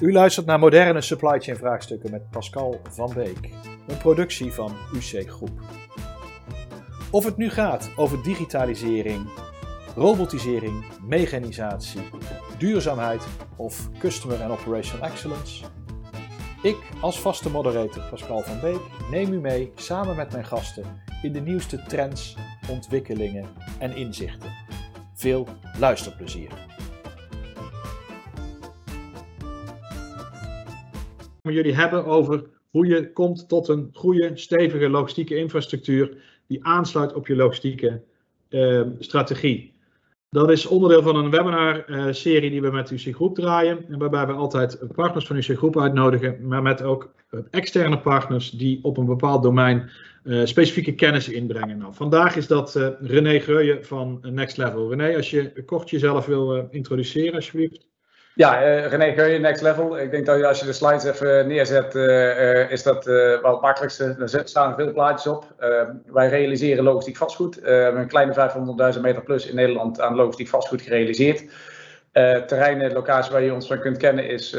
U luistert naar moderne supply chain vraagstukken met Pascal van Beek, een productie van UC Groep. Of het nu gaat over digitalisering, robotisering, mechanisatie, duurzaamheid of customer and operational excellence. Ik als vaste moderator Pascal van Beek neem u mee samen met mijn gasten in de nieuwste trends, ontwikkelingen en inzichten. Veel luisterplezier. Jullie hebben over hoe je komt tot een goede, stevige logistieke infrastructuur die aansluit op je logistieke uh, strategie. Dat is onderdeel van een webinar-serie uh, die we met UC Groep draaien. En waarbij we altijd partners van UC Groep uitnodigen, maar met ook externe partners die op een bepaald domein uh, specifieke kennis inbrengen. Nou, vandaag is dat René Geuyen van Next Level. René, als je kort jezelf wil introduceren, alsjeblieft. Ja, uh, René Geuyen, Next Level. Ik denk dat als je de slides even neerzet, uh, is dat uh, wel het makkelijkste. Er staan veel plaatjes op. wij realiseren logistiek vastgoed. we hebben een kleine 500.000 meter plus in Nederland aan logistiek vastgoed gerealiseerd. terrein, de locatie waar je ons van kunt kennen, is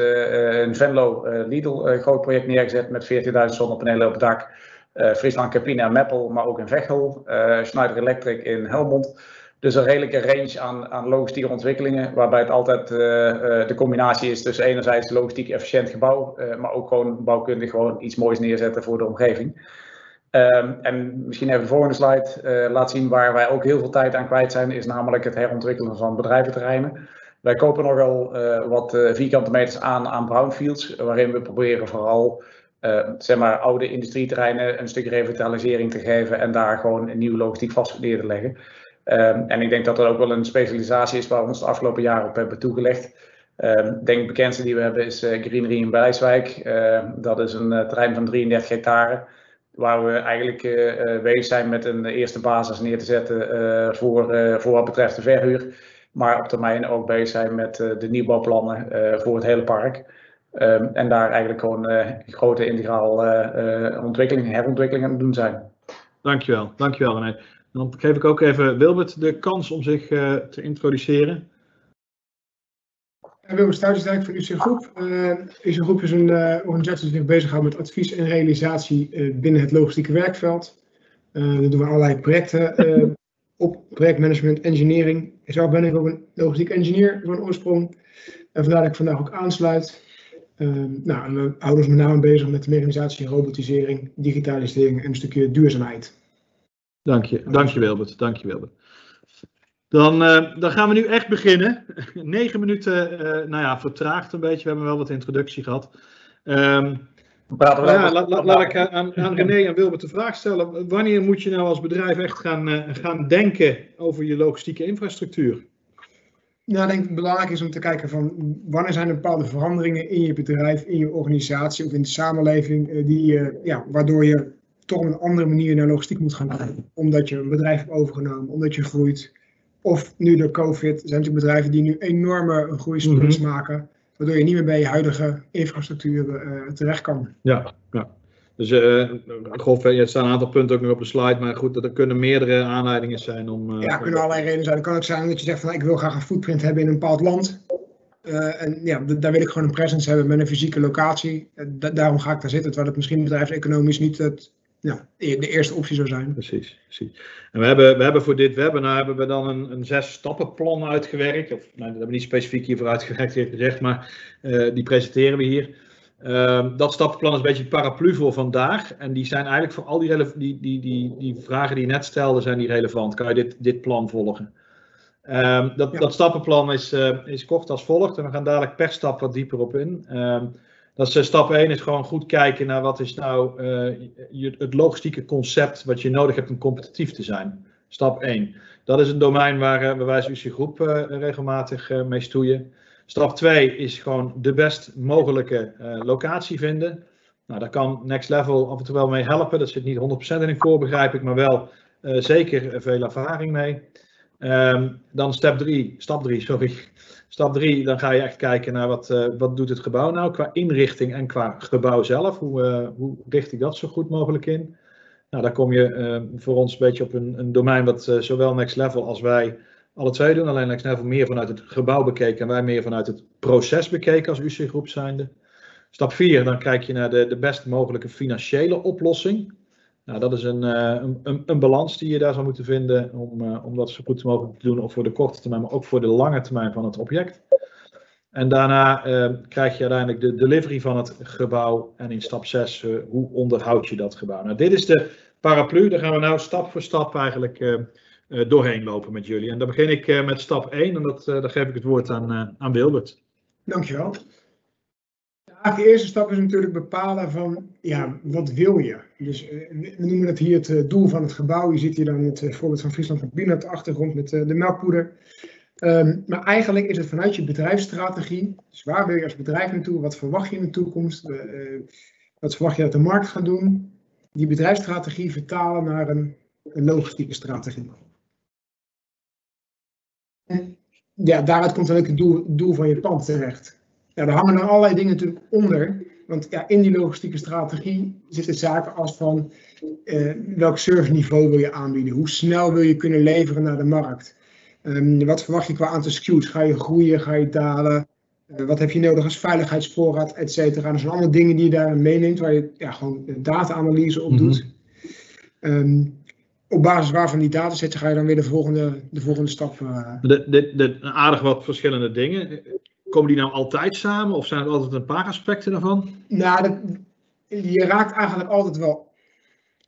in Venlo, Lidl, een groot project neergezet met 14.000 zonnepanelen op het dak. Friesland Campina en Meppel, maar ook in Veghel. Schneider Electric in Helmond. Dus een redelijke range aan, aan logistieke ontwikkelingen, waarbij het altijd uh, uh, de combinatie is tussen enerzijds logistiek efficiënt gebouw, uh, maar ook gewoon bouwkundig gewoon iets moois neerzetten voor de omgeving. Um, en misschien even de volgende slide laat zien waar wij ook heel veel tijd aan kwijt zijn, is namelijk het herontwikkelen van bedrijventerreinen. Wij kopen nogal wat vierkante meters aan aan brownfields, waarin we proberen vooral zeg maar oude industrieterreinen een stuk revitalisering te geven en daar gewoon een nieuw logistiek vastgoed neer te leggen. Um, en ik denk dat dat ook wel een specialisatie is waar we ons de afgelopen jaren op hebben toegelegd. Um, denk de bekendste die we hebben is uh, Greenery in Blijswijk. Uh, dat is een uh, terrein van 33 hectare. Waar we eigenlijk uh, bezig zijn met een eerste basis neer te zetten voor, voor wat betreft de verhuur. Maar op termijn ook bezig zijn met de nieuwbouwplannen voor het hele park. En daar eigenlijk gewoon grote integraal ontwikkelingen, herontwikkelingen aan het doen zijn. Dankjewel, dankjewel René. Dan geef ik ook even Wilbert de kans om zich uh, te introduceren. Wilbert Stuitensdijk van UC Groep. Uh, UC Groep is een uh, organisatie die zich bezighoudt met advies en realisatie binnen het logistieke werkveld. daar doen we allerlei projecten op projectmanagement, engineering. Zelf ben ik ook een logistiek engineer van oorsprong. En vandaar dat ik vandaag ook aansluit. nou, we houden ons met name bezig met de mechanisatie, robotisering, digitalisering en een stukje duurzaamheid. Dank je, dank je Wilbert. Dank je Wilbert. Dan, uh, dan gaan we nu echt beginnen. Negen minuten, uh, nou ja, vertraagd een beetje. We hebben wel wat introductie gehad. Um, ja, laat, laat, laat, ik aan, aan René en Wilbert de vraag stellen. Wanneer moet je nou als bedrijf echt gaan, uh, gaan denken over je logistieke infrastructuur? Nou, ik denk dat het belangrijk is om te kijken van wanneer zijn er bepaalde veranderingen in je bedrijf, in je organisatie of in de samenleving, die, ja, waardoor je toch op een andere manier naar logistiek moet gaan kijken. Omdat je een bedrijf hebt overgenomen, omdat je groeit. Of nu door COVID zijn natuurlijk bedrijven die nu enorme groeispurts mm -hmm. maken. Waardoor je niet meer bij je huidige infrastructuur uh, terecht kan. Ja, ja. Dus uh, grof, er staan een aantal punten ook nog op de slide, maar goed, er kunnen meerdere aanleidingen zijn om... Uh, ja, er kunnen allerlei redenen zijn. Het kan ook zijn dat je zegt van ik wil graag een footprint hebben in een bepaald land. Uh, en ja, daar wil ik gewoon een presence hebben met een fysieke locatie. Da daarom ga ik daar zitten, terwijl het misschien bedrijfseconomisch niet het ja, de eerste optie zou zijn. Precies, precies. En we hebben, we hebben voor dit webinar hebben we dan een, een zes stappenplan uitgewerkt. Of, nou, dat hebben we niet specifiek hiervoor uitgewerkt, heeft gezegd, maar uh, die presenteren we hier. Uh, dat stappenplan is een beetje het paraplu voor vandaag. En die zijn eigenlijk voor al die, die, die, die, die vragen die je net stelde, zijn die relevant. Kan je dit, dit plan volgen? Um, dat, ja. dat stappenplan is, uh, is kort als volgt. En we gaan dadelijk per stap wat dieper op in. Dat is stap 1 is gewoon goed kijken naar wat is nou uh, je, het logistieke concept wat je nodig hebt om competitief te zijn. Stap 1. Dat is een domein waar wij als UC Groep uh, regelmatig mee stoeien. Stap 2 is gewoon de best mogelijke locatie vinden. Nou, daar kan Next Level af en toe wel mee helpen. Dat zit niet 100% in een core, begrijp ik, maar wel zeker veel ervaring mee. Um, dan stap 3, stap 3, sorry. Stap 3, dan ga je echt kijken naar wat, uh, wat doet het gebouw nou qua inrichting en qua gebouw zelf. Hoe, uh, hoe richt ik dat zo goed mogelijk in? Nou, daar kom je uh, voor ons een beetje op een, een domein wat zowel Next Level als wij alle twee doen. Alleen Lex Nevel meer vanuit het gebouw bekeken en wij meer vanuit het proces bekeken als UC-groep zijnde. Stap 4, dan kijk je naar de, de best mogelijke financiële oplossing. Nou, dat is een, een, een, een, balans die je daar zou moeten vinden om, om dat zo goed mogelijk te doen, of voor de korte termijn, maar ook voor de lange termijn van het object. En daarna uh, krijg je uiteindelijk de delivery van het gebouw. En in stap 6, uh, hoe onderhoud je dat gebouw? Nou, dit is de paraplu. Daar gaan we nou stap voor stap eigenlijk uh, doorheen lopen met jullie. En dan begin ik met stap 1. En dat, dan geef ik het woord aan, aan Wilbert. Dankjewel. De eerste stap is natuurlijk bepalen van, ja, wat wil je? Dus we noemen dat hier het doel van het gebouw. Je ziet hier dan het voorbeeld van Friesland Campina op de achtergrond met de melkpoeder. Um, maar eigenlijk is het vanuit je bedrijfsstrategie, dus waar wil je als bedrijf naartoe, wat verwacht je in de toekomst, wat verwacht je dat de markt gaat doen, die bedrijfsstrategie vertalen naar een, een logistieke strategie. Ja, daaruit komt dan ook het doel, doel van je pand terecht. Ja, daar hangen dan allerlei dingen natuurlijk onder, want ja, in die logistieke strategie zitten zaken als van uh, welk serviceniveau wil je aanbieden, hoe snel wil je kunnen leveren naar de markt. Um, wat verwacht je qua aantal SKU's? Ga je groeien? Ga je dalen? Uh, wat heb je nodig als veiligheidsvoorraad, et cetera? Dat zijn allemaal dingen die je daar meeneemt, waar je ja, gewoon data-analyse op doet. Mm -hmm. um, op basis waarvan die dataset ga je dan weer de volgende, de volgende stap. Uh... De, de, de, aardig wat verschillende dingen. Komen die nou altijd samen of zijn er altijd een paar aspecten daarvan? Nou, dat, je raakt eigenlijk altijd wel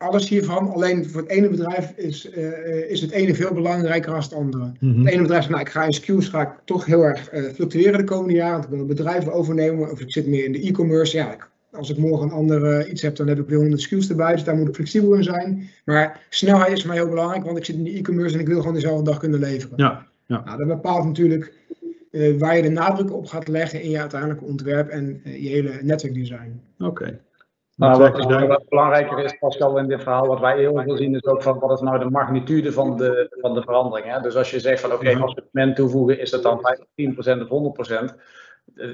alles hiervan. Alleen voor het ene bedrijf is, uh, is het ene veel belangrijker dan het andere. Mm -hmm. Het ene bedrijf zegt, nou, ik ga in SKU's ga ik toch heel erg uh, fluctueren de komende jaren. Want ik wil een bedrijf overnemen of ik zit meer in de e-commerce. Ja, ik, als ik morgen een ander uh, iets heb, dan heb ik weer 100 SKU's erbij. Dus daar moet ik flexibel in zijn. Maar snelheid is voor mij heel belangrijk, want ik zit in de e-commerce en ik wil gewoon dezelfde dag kunnen leveren. Ja, ja. Nou, dat bepaalt natuurlijk waar je de nadruk op gaat leggen in je uiteindelijke ontwerp en je hele netwerkdesign. Oké. Okay. Maar wat, wat, belangrijker is, Pascal, in dit verhaal, wat wij heel veel zien, is ook van wat is nou de magnitude van de, van de verandering. Hè? Dus als je zegt van oké, okay, assortiment toevoegen, is dat dan 10% of 100%?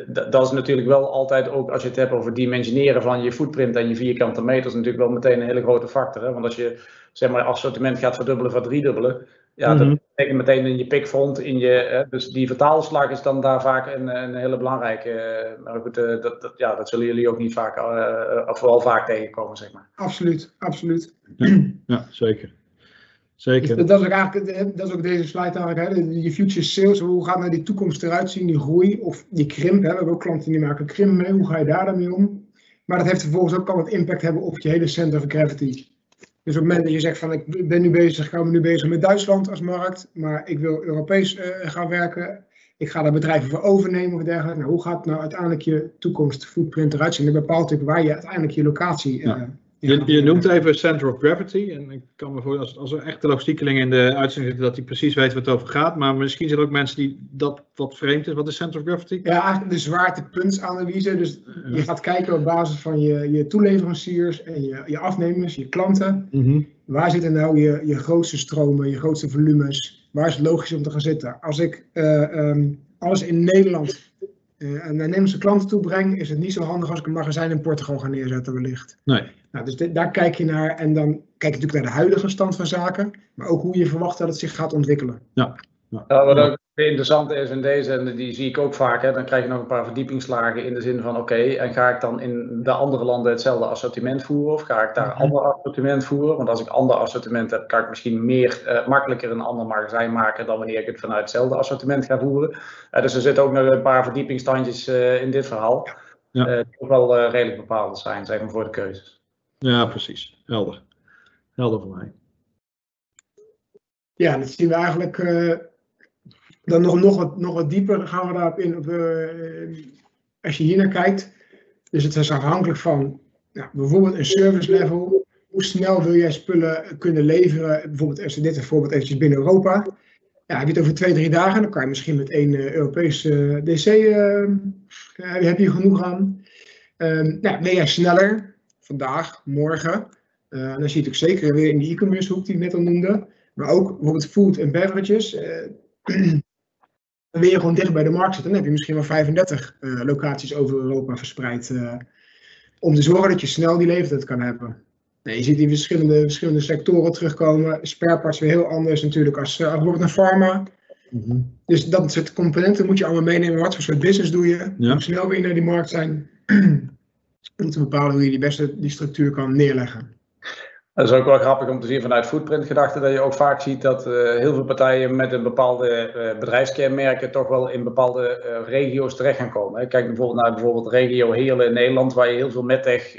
Dat is natuurlijk wel altijd ook, als je het hebt over dimensioneren van je footprint en je vierkante meters, natuurlijk wel meteen een hele grote factor. Hè? Want als je zeg maar assortiment gaat verdubbelen, verdriedubbelen, ja, mm -hmm. dat betekent meteen in je pickfront, in je, dus die vertaalslag is dan daar vaak een, een hele belangrijke. Maar goed, dat, dat, ja, dat zullen jullie ook niet vaak, uh, of vooral vaak tegenkomen, zeg maar. Absoluut, absoluut. Ja, ja zeker. Zeker. Dus dat, is ook eigenlijk, dat is ook deze slide eigenlijk, hè, je future sales, hoe gaat nou die toekomst eruit zien, die groei of die krimp. Hè? We hebben ook klanten die maken krimp mee, hoe ga je daar dan mee om? Maar dat heeft vervolgens ook al wat impact hebben op je hele center of gravity. Dus op het moment dat je zegt van ik ben nu bezig, ik hou nu bezig met Duitsland als markt, maar ik wil Europees uh, gaan werken, ik ga daar bedrijven voor overnemen of dergelijke. Nou, hoe gaat nou uiteindelijk je toekomst footprint eruit zien? Dat bepaalt natuurlijk waar je uiteindelijk je locatie. Ja. Je, je, noemt even center of gravity. En ik kan me voorstellen, als, als er echte logistiekeling in de uitzending zitten, dat die precies weet wat het over gaat. Maar misschien zijn er ook mensen die dat wat vreemd is. Wat is center of gravity? Ja, eigenlijk de zwaartepuntsanalyse. Dus je gaat kijken op basis van je, je toeleveranciers en je, je afnemers, je klanten. Mm -hmm. Waar zitten nou je, je grootste stromen, je grootste volumes? Waar is het logisch om te gaan zitten? Als ik uh, um, alles in Nederland uh, naar Nederlandse klanten toe breng, is het niet zo handig als ik een magazijn in Portugal ga neerzetten wellicht. Nee. Nou, dus dit, daar kijk je naar en dan kijk je natuurlijk naar de huidige stand van zaken, maar ook hoe je verwacht dat het zich gaat ontwikkelen. Ja. Ja. ja wat ook interessant is in deze, en die zie ik ook vaak, hè, dan krijg je nog een paar verdiepingslagen in de zin van oké, okay, en ga ik dan in de andere landen hetzelfde assortiment voeren of ga ik daar een ander assortiment voeren? Want als ik ander assortiment heb, kan ik misschien meer uh, makkelijker een ander magazijn maken dan wanneer ik het vanuit hetzelfde assortiment ga voeren. Uh, dus er zitten ook nog een paar verdiepingstandjes uh, in dit verhaal, ja. die ook wel redelijk bepalend zijn, zeg maar, voor de keuzes. Ja, precies. Helder. Helder voor mij. Ja, dat zien we eigenlijk. Dan nog, nog, wat, nog wat dieper gaan we daarop in. Op, uh, als je hier naar kijkt. Dus het is afhankelijk van bijvoorbeeld een service level. Hoe snel wil jij spullen kunnen leveren? Bijvoorbeeld, als dit een voorbeeld eventjes binnen Europa. Ja, heb je het over twee, drie dagen, dan kan je misschien met één uh, Europese DC, heb je genoeg aan. nou, ben jij sneller? vandaag, morgen. En dan zie je het ook zeker weer in die e-commerce hoek die ik net al noemde. Maar ook bijvoorbeeld food en beverages. Uh, dan wil je gewoon dicht bij de markt zitten. Dan heb je misschien wel 35 uh, locaties over Europa verspreid. om te zorgen dat je snel die leeftijd kan hebben. Nee, je ziet die verschillende, verschillende sectoren terugkomen. Spareparts weer heel anders natuurlijk als, als bijvoorbeeld een pharma. Mhm. Dus dat soort componenten moet je allemaal meenemen. Wat voor soort business doe je? Ja. Hoe snel wil je naar die markt zijn? Om te bepalen hoe je die beste die structuur kan neerleggen. Dat is ook wel grappig om te zien vanuit footprint-gedachte, dat je ook vaak ziet dat eh, heel veel partijen met een bepaalde eh, bedrijfskenmerken toch wel in bepaalde eh, regio's terecht gaan komen. Kijk bijvoorbeeld naar bijvoorbeeld regio Heerlen in Nederland, waar je heel veel medtech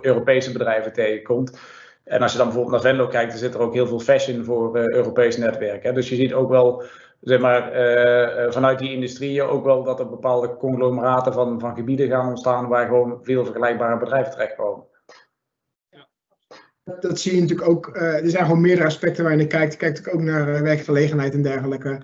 Europese bedrijven tegenkomt. En als je dan bijvoorbeeld naar Venlo kijkt, dan zit er ook heel veel fashion voor Europees netwerk. Dus je ziet ook wel, zeg maar, vanuit die industrieën ook wel dat er bepaalde conglomeraten van, van gebieden gaan ontstaan waar gewoon veel vergelijkbare bedrijven terechtkomen. Dat, zie je natuurlijk ook. eh, er zijn gewoon meerdere aspecten waar je naar kijkt. Je kijkt natuurlijk ook naar eh, werkgelegenheid en dergelijke.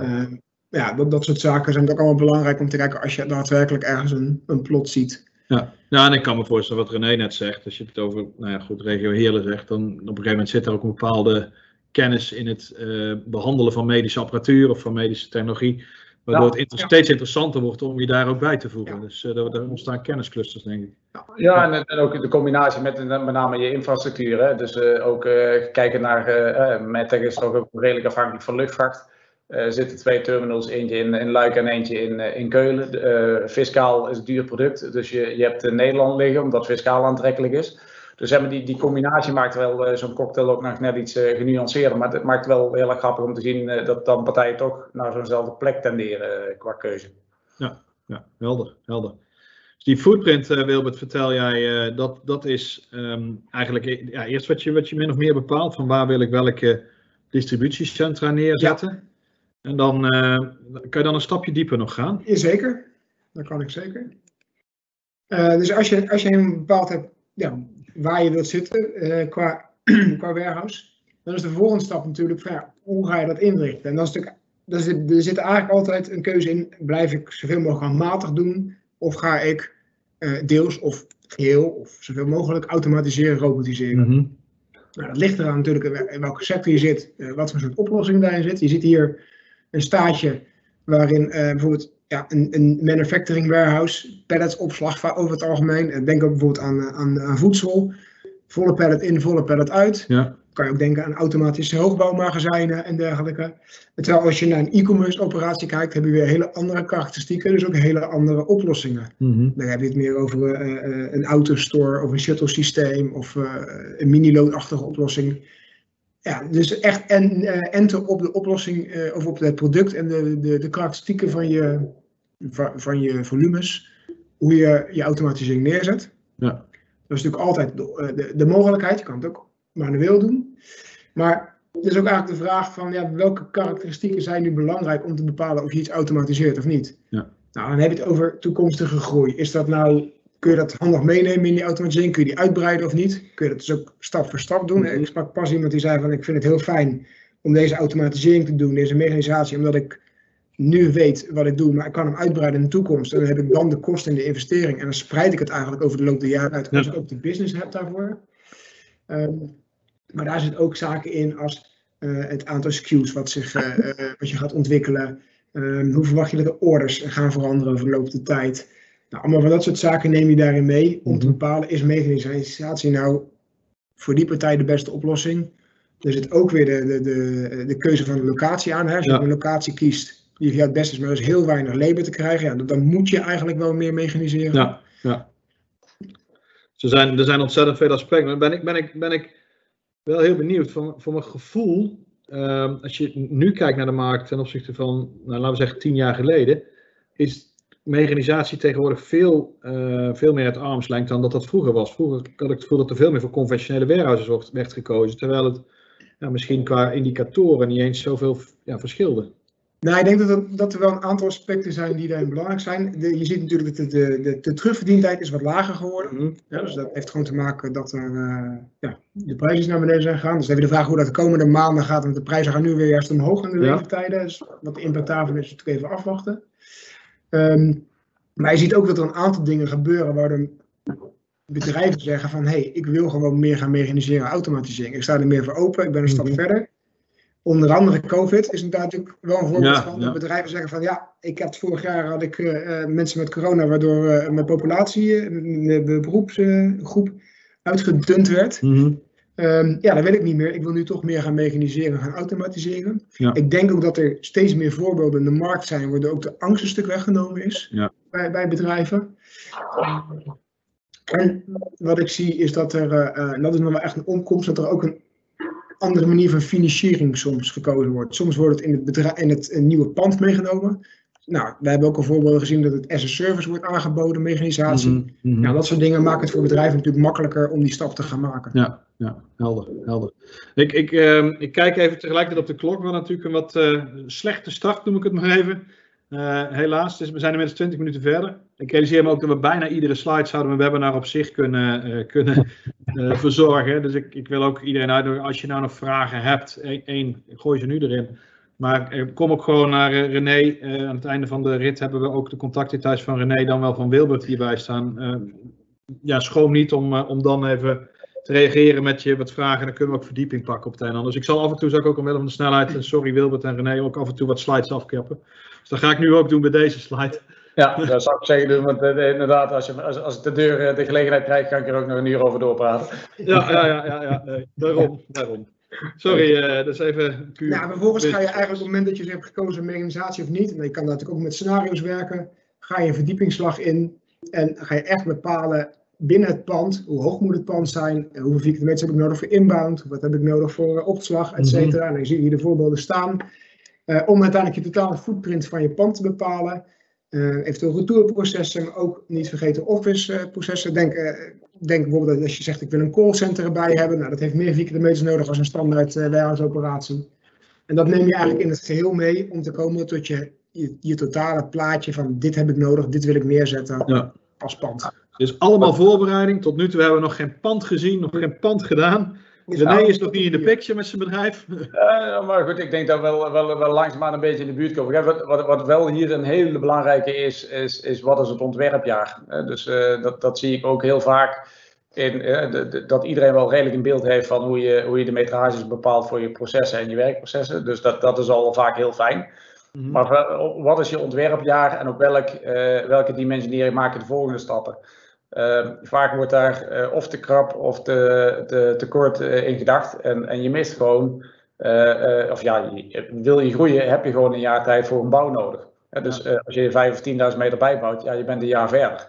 Eh, ja, dat, dat soort zaken zijn ook allemaal belangrijk om te kijken als je daadwerkelijk ergens een, een plot ziet. Ja. ja, en ik kan me voorstellen wat René net zegt. Als je het over, nou ja, goed, regio Heerlen zegt, dan op een gegeven moment zit er ook een bepaalde kennis in het eh, behandelen van medische apparatuur of van medische technologie. Waardoor Ja, het inter- ja. steeds interessanter wordt om je daar ook bij te voegen. Ja. Dus eh, daar, ontstaan kennisclusters, denk ik. Ja, en, en ook de combinatie met, met name je infrastructuur. Hè. Dus eh, ook eh, kijken naar, eh uh, Medtech is toch ook redelijk afhankelijk van luchtvaart. Eh, Er zitten twee terminals, eentje in, in Luik en eentje in, in Keulen. Eh, fiscaal is een duur product, dus je, je hebt in Nederland liggen, omdat fiscaal aantrekkelijk is. Dus zeg maar, die, die combinatie maakt wel eh, zo'n cocktail ook nog net iets eh, genuanceerder. Maar het maakt wel heel erg grappig om te zien eh, dat dan partijen toch naar zo'nzelfde plek tenderen eh, qua keuze. Ja, helder, helder. Dus die footprint, eh, Wilbert, vertel jij, eh, dat, dat is ehm, eigenlijk eh, ja, eerst wat je, wat je min of meer bepaalt. Van waar wil ik welke distributiecentra neerzetten. En dan eh, kan je dan een stapje dieper nog gaan. Zeker, dat kan ik zeker. Eh, dus als je, als je helemaal bepaald hebt ja, waar je wilt zitten eh, qua, qua warehouse, dan is de volgende stap natuurlijk van ja, hoe ga je dat inrichten? En dan is natuurlijk, er zit, er zit eigenlijk altijd een keuze in, blijf ik zoveel mogelijk handmatig doen of ga ik eh, deels of geheel of zoveel mogelijk automatiseren, robotiseren? Mhm. Nou, dat ligt eraan natuurlijk in wel- in welke sector je zit, eh, wat voor soort oplossing daarin zit. Je ziet hier een staatje waarin bijvoorbeeld ja, een, een manufacturing warehouse, palletsopslag over het algemeen. Denk ook bijvoorbeeld aan, eh, aan, aan voedsel. Volle pallet in, volle pallet uit. Ja. Kan je ook denken aan automatische hoogbouwmagazijnen en dergelijke. Terwijl als je naar een e-commerce operatie kijkt, heb je weer hele andere karakteristieken, dus ook hele andere oplossingen. Mhm. Dan heb je het meer over eh, een autostore of een shuttle systeem of een mini-loodachtige oplossing. Ja, dus echt en, enter op de oplossing of op het product en de, de, de karakteristieken van je, van, van je volumes, hoe je je automatisering neerzet. Ja. Dat is natuurlijk altijd de, eh, de, de mogelijkheid, je kan het ook manueel doen. Maar het is ook eigenlijk de vraag van ja, welke karakteristieken zijn nu belangrijk om te bepalen of je iets automatiseert of niet. Ja. Nou, dan heb je het over toekomstige groei. Is dat nou, kun je dat handig meenemen in die automatisering? Kun je die uitbreiden of niet? Kun je dat dus ook stap voor stap doen? Mhm. Ik sprak pas iemand die zei van ik vind het heel fijn om deze automatisering te doen, deze mechanisatie, omdat ik nu weet wat ik doe, maar ik kan hem uitbreiden in de toekomst. En dan heb ik dan de kosten en de investering. En dan spreid ik het eigenlijk over de loop der jaren uit als Ja. ik ook de business heb daarvoor. Ehm, maar daar zit ook zaken in als eh, het aantal SKU's wat, zich, eh, eh, wat je gaat ontwikkelen. Ehm, hoe verwacht je dat de orders gaan veranderen over de loop der tijd? Nou, allemaal van dat soort zaken neem je daarin mee om te Mhm. bepalen, is mechanisatie nou voor die partij de beste oplossing? Er zit ook weer de, de, de, de keuze van de locatie aan. Hè? Als je Ja. een locatie kiest voor jou het beste is, maar heel weinig labor te krijgen, ja, dan- moet je eigenlijk wel meer mechaniseren. Ja, ja. Er zijn, er zijn ontzettend veel aspecten. Ben ik, ben ik, ben ik wel heel benieuwd. Voor, voor mijn gevoel, ehm, als je nu kijkt naar de markt ten opzichte van, nou, laten we zeggen, tien jaar geleden, is mechanisatie tegenwoordig veel, eh, veel meer het armslengte dan dat dat vroeger was. Vroeger had ik het gevoel dat er veel meer voor conventionele warehouses werd gekozen, terwijl het misschien qua indicatoren niet eens zoveel ja, verschilde. Nou, ik denk dat er, dat er wel een aantal aspecten zijn die daarin belangrijk zijn. De- je ziet natuurlijk dat de, de, de, de terugverdientijd is wat lager geworden. Ja, dus dat heeft gewoon te maken dat er, eh, ja, de prijzen naar beneden zijn gegaan. Dus dan heb je de vraag hoe dat de komende maanden gaat. Want de prijzen gaan nu weer juist omhoog in de Ja. leeftijden. Dus wat de impact daarvan is, natuurlijk even afwachten. Ehm, maar je ziet ook dat er een aantal dingen gebeuren waardoor bedrijven zeggen van... hé, hey, ik wil gewoon meer gaan mechaniseren, automatisering. Ik sta er meer voor open, ik ben een stap Mhm. verder. Onder andere COVID is natuurlijk wel een voorbeeld Ja, van. ja. Dat bedrijven zeggen van ja, ik heb vorig jaar had ik eh, eh, mensen met corona, waardoor eh, mijn populatie, mijn beroepsgroep uitgedund werd. Mhm. Ehm, ja, dat wil ik niet meer. Ik wil nu toch meer gaan mechaniseren, gaan automatiseren. Ja. Ik denk ook dat er steeds meer voorbeelden in de markt zijn, waardoor ook de angst een stuk weggenomen is bij, bij bedrijven. En wat ik zie is dat er, en dat is nog wel echt een omkomst, dat er ook een andere manier van financiering soms gekozen wordt. Soms wordt het in het, bedrijf, in het nieuwe pand meegenomen. Nou, we hebben ook al voorbeelden gezien dat het as a service wordt aangeboden, mechanisatie. Mhm. Nou, dat soort dingen maken het voor bedrijven natuurlijk makkelijker om die stap te gaan maken. Ja, ja, helder, helder. Ik, ik, ehm, ik kijk even tegelijkertijd op de klok, maar natuurlijk een wat eh, slechte start, noem ik het maar even. Eh, helaas, dus we zijn inmiddels 20 minuten verder. Ik realiseer me ook dat we bijna iedere slide zouden een webinar op zich kunnen, eh, kunnen eh, verzorgen. Dus ik, ik wil ook iedereen uitnodigen, als je nou nog vragen hebt, één, gooi ze nu erin. Maar kom ook gewoon naar René. Aan het einde van de rit hebben we ook de contactdetails van René, dan wel van Wilbert hierbij staan. Ja, schroom niet om, om dan even te reageren met je wat vragen. Dan kunnen we ook verdieping pakken op het einde. Dus ik zal af en toe, zou ik ook omwille van de snelheid, sorry Wilbert en René, ook af en toe wat slides afkappen. Dus dat ga ik nu ook doen bij deze slide. Ja, dat zou ik zeker doen. Want eh, inderdaad, als, je, als, als ik de deur eh, de gelegenheid krijg, kan ik er ook nog een uur over doorpraten. Ja, ja, ja, ja, ja nee, daarom, daarom. Sorry, eh, dat is even puur. Nou, vervolgens ga je eigenlijk op het moment dat je hebt gekozen mechanisatie of niet, en je kan natuurlijk ook met scenario's werken, ga je een verdiepingsslag in en ga je echt bepalen binnen het pand, hoe hoog moet het pand zijn, en hoeveel vierkante meters heb ik nodig voor inbound, wat heb ik nodig voor opslag, et cetera. En dan zie je hier de voorbeelden staan. Eh, om uiteindelijk je totale footprint van je pand te bepalen. Eh, eventueel retourprocessen, maar ook niet vergeten office eh, processen. Denk, denk bijvoorbeeld dat als je zegt ik wil een callcenter erbij hebben. Nou, dat heeft meer vierkante meters nodig als een standaard warehouse operatie. En dat neem je eigenlijk in het geheel mee om te komen tot je, je, je totale plaatje van dit heb ik nodig, dit wil ik neerzetten Ja. als pand. Dus allemaal voorbereiding. Tot nu toe hebben we nog geen pand gezien, nog geen pand gedaan. René is nog niet in de picture met zijn bedrijf. Eh, maar goed, ik denk dat we wel, wel, wel langzaamaan een beetje in de buurt komen. Wat, wat, wat wel hier een hele belangrijke is, is, is wat is het ontwerpjaar? Eh, dus eh, dat, dat zie ik ook heel vaak. In, eh, de- de- dat iedereen wel redelijk een beeld heeft van hoe je, hoe je de metrages bepaalt voor je processen en je werkprocessen. Dus dat, dat is al vaak heel fijn. Maar wa- wat is je ontwerpjaar en op welk, eh, welke dimensionering maak je de volgende stappen? Eh, vaak wordt daar eh, of te krap of te, te, te kort eh, in gedacht en, en je mist gewoon, eh, of ja, je- wil je groeien, heb je gewoon een jaar tijd voor een bouw nodig. Dus als je 5 of 10.000 meter bijbouwt, ja, je bent een jaar verder.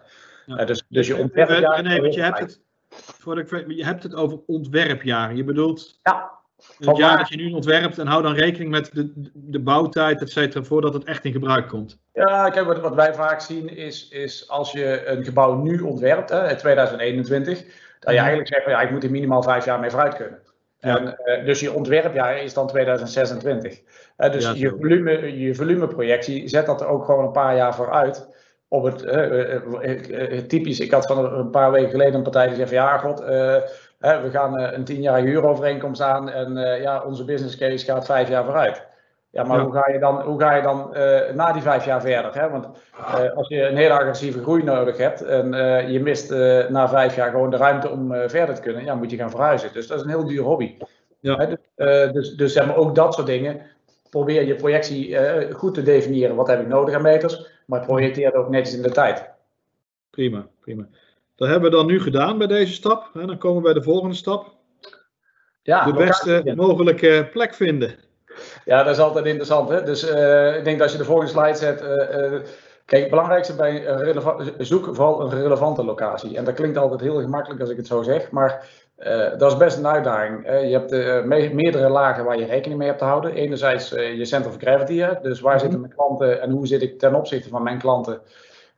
Dus, dus je ontwerpjaar... René, want je hebt het, voordat ik, je hebt het over ontwerpjaren. Je bedoelt Ja. Het Van jaar dat je nu ontwerpt en hou dan rekening met de, de bouwtijd, et cetera, voordat het echt in gebruik komt. Ja, kijk, wat, wat wij vaak zien is, is als je een gebouw nu ontwerpt, hè, in 2021, dat je Mhm. eigenlijk zegt, van, ja, ik moet er minimaal vijf jaar mee vooruit kunnen. Ja. En, eh, dus je ontwerpjaar is dan 2026. Eh, dus Ja, je, volume, je volumeprojectie zet dat er ook gewoon een paar jaar vooruit. Op het, eh, eh, typisch, ik had van een paar weken geleden een partij die zei van ja, god, we gaan eh, een tienjarige huurovereenkomst aan en eh, ja, onze business case gaat vijf jaar vooruit. Ja, maar Ja. hoe ga je dan, hoe ga je dan eh, na die vijf jaar verder? Hè? Want als je een hele agressieve groei nodig hebt en je mist na vijf jaar gewoon de ruimte om verder te kunnen, ja, moet je gaan verhuizen. Dus dat is een heel duur hobby. Ja. Hè, dus, dus, dus zeg maar, ook dat soort dingen. Probeer je projectie goed te definiëren. Wat heb ik nodig aan meters? Maar projecteer het ook netjes in de tijd. Prima, prima. Dat hebben we dan nu gedaan bij deze stap. Dan komen we bij de volgende stap. Ja, De beste mogelijke plek vinden. Ja, dat is altijd interessant. Hè? Dus eh, ik denk dat als je de volgende slide zet. eh, eh, kijk, het belangrijkste bij een zoek vooral een relevante locatie. En dat klinkt altijd heel gemakkelijk als ik het zo zeg, maar dat is best een uitdaging. Je hebt me- meerdere lagen waar je rekening mee hebt te houden. Enerzijds je center of gravity, hè? dus waar Mhm. zitten mijn klanten en hoe zit ik ten opzichte van mijn klanten.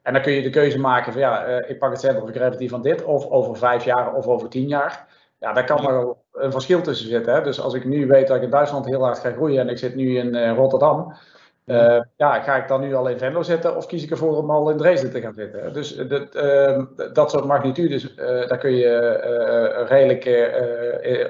En dan kun je de keuze maken van ja, eh, ik pak het of gravity van dit, of over vijf jaar of over tien jaar. Ja, daar kan maar wel een verschil tussen zitten. Hè? Dus als ik nu weet dat ik in Duitsland heel hard ga groeien en ik zit nu in eh, Rotterdam, eh, ja, ga ik dan nu al in Venlo zitten of kies ik ervoor om al in Dresden te gaan zitten? Dus dat, ehm, dat soort magnitudes, daar kun je redelijk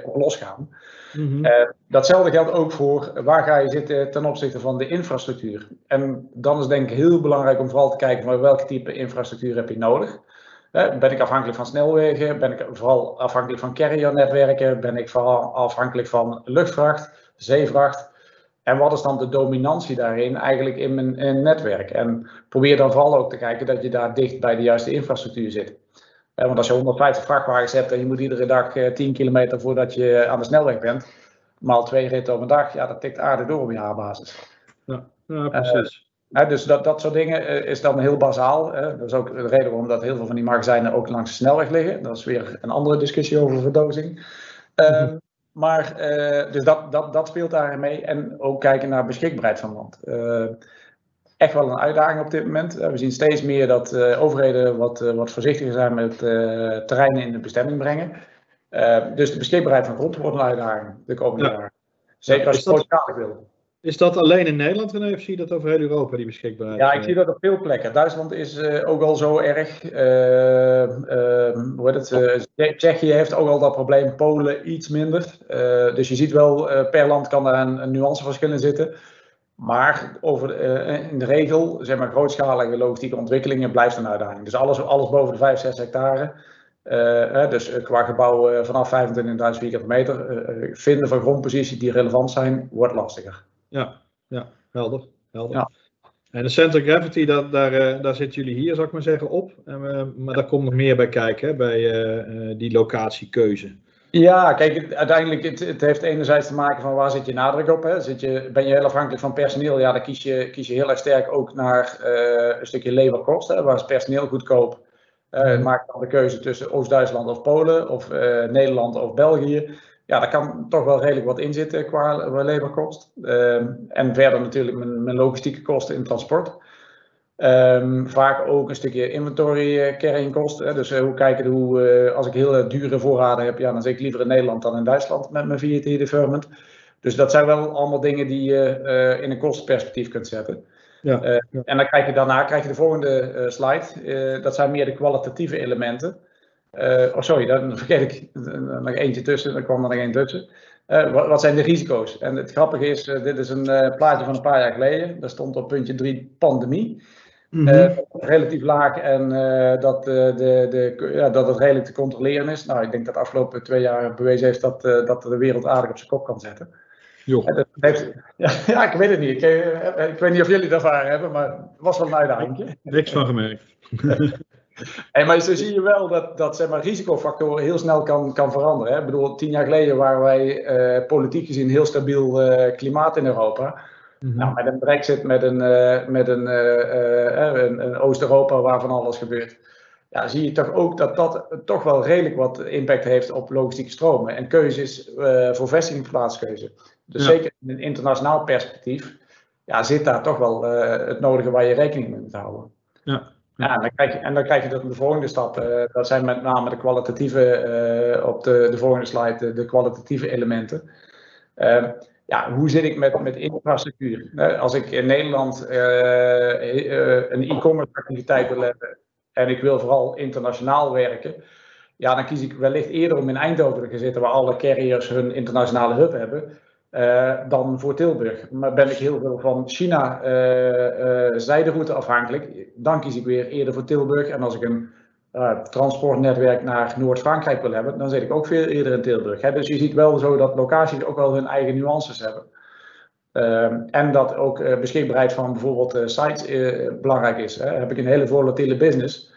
op losgaan. Mhm. Eh, datzelfde geldt ook voor waar ga je zitten ten opzichte van de infrastructuur. En dan is denk ik heel belangrijk om vooral te kijken van welke type infrastructuur heb je nodig. Eh, ben ik afhankelijk van snelwegen? Ben ik vooral afhankelijk van carriernetwerken? Ben ik vooral afhankelijk van luchtvracht, zeevracht? En wat is dan de dominantie daarin eigenlijk in mijn in netwerk? En probeer dan vooral ook te kijken dat je daar dicht bij de juiste infrastructuur zit. Want als je 150 vrachtwagens hebt en je moet iedere dag 10 kilometer voordat je aan de snelweg bent, maal twee ritten op een dag, ja, dat tikt aardig door op jaarbasis. Ja, ja precies. dus dat, dat soort dingen is dan heel bazaal. Hè. Dat is ook de reden waarom dat heel veel van die magazijnen ook langs de snelweg liggen. Dat is weer een andere discussie over verdozing. Mm maar uh, dus dat, dat, dat speelt daarin mee. En ook kijken naar beschikbaarheid van land. Echt wel een uitdaging op dit moment. Uh, we zien steeds meer dat overheden wat, wat voorzichtiger zijn met terreinen in de bestemming brengen. dus de beschikbaarheid van grond wordt een uitdaging de komende jaren. Zeker als je het wil. Is dat alleen in Nederland, René, of zie je dat over heel Europa, die beschikbaarheid? Ja, ik zie dat op veel plekken. Duitsland is uh, ook al zo erg. Uh, uh, hoe heet het? Tsjechië heeft ook al dat probleem, Polen iets minder. dus je ziet wel, per land kan daar een, een nuanceverschil in zitten. Maar over, in de regel, zeg maar, grootschalige logistieke ontwikkelingen blijft een uitdaging. Dus alles, alles boven de 5, 6 hectare. dus qua gebouw vanaf 25.000 vierkante meter vinden van grondposities die relevant zijn, wordt lastiger. Ja, ja helder. helder. Ja. En de center gravity, dat, daar, daar zitten jullie hier, zou ik maar zeggen, op. Maar daar komt nog meer bij kijken, hè, bij die locatiekeuze. Ja, kijk, uiteindelijk, het, het heeft enerzijds te maken van waar zit je nadruk op. Hè? Zit je, ben je heel afhankelijk van personeel, ja, dan kies je, kies je heel erg sterk ook naar een stukje leverkosten. Waar is personeel goedkoop? Uh, maak dan de keuze tussen Oost-Duitsland of Polen, of Nederland of België ja, daar kan toch wel redelijk wat in zitten qua leverkost. Ehm, en verder natuurlijk mijn, mijn, logistieke kosten in transport. Um, vaak ook een stukje inventory uh, carrying kosten. Dus uh, hoe kijken hoe, uh, als ik heel dure voorraden heb, ja, dan zit ik liever in Nederland dan in Duitsland met mijn VAT deferment. Dus dat zijn wel allemaal dingen die je in een kostenperspectief kunt zetten. Ja, ja. En dan krijg je daarna krijg je de volgende slide. dat zijn meer de kwalitatieve elementen. Oh, sorry, dan vergeet ik nog eentje tussen. Dan kwam er nog één tussen. Uh, wat, wat, zijn de risico's? En het grappige is, uh, dit is een plaatje van een paar jaar geleden. Daar stond op puntje 3 pandemie. Mm -hmm. relatief laag en dat, de, de, ja, dat het redelijk te controleren is. Nou, ik denk dat de afgelopen twee jaar bewezen heeft dat, dat de wereld aardig op zijn kop kan zetten. Heeft, ja, ja, ik weet het niet. Ik, ik, weet niet of jullie dat ervaren hebben, maar het was wel een uitdaging. Niks van gemerkt. Hey, maar zo zie je wel dat, dat zeg maar, risicofactoren heel snel kan, kan veranderen. Hè? Ik bedoel, tien jaar geleden waren wij politiek gezien heel stabiel klimaat in Europa. Mm nou, met een brexit, met een, uh, met een, een, een Oost-Europa waar van alles gebeurt. Ja, zie je toch ook dat dat toch wel redelijk wat impact heeft op logistieke stromen. En keuzes voor vestigingsplaatskeuze. Dus zeker in een internationaal perspectief ja, zit daar toch wel het nodige waar je rekening mee moet houden. Ja, ja, en dan krijg je, en dan krijg je dat in de volgende stap. Uh, dat zijn met name de kwalitatieve, uh, op de, de volgende slide, de, de kwalitatieve elementen. Uh, ja, hoe zit ik met, met infrastructuur? als ik in Nederland een e-commerce activiteit wil hebben en ik wil vooral internationaal werken, ja, dan kies ik wellicht eerder om in Eindhoven te zitten, waar alle carriers hun internationale hub hebben. Uh, dan voor Tilburg. Maar ben ik heel veel van China uh, zijderoute afhankelijk, dan kies ik weer eerder voor Tilburg. En als ik een transportnetwerk naar Noord-Frankrijk wil hebben, dan zit ik ook veel eerder in Tilburg. Dus je ziet wel zo dat locaties ook wel hun eigen nuances hebben. en dat ook beschikbaarheid van bijvoorbeeld sites belangrijk is. Hè? Heb ik een hele volatiele business.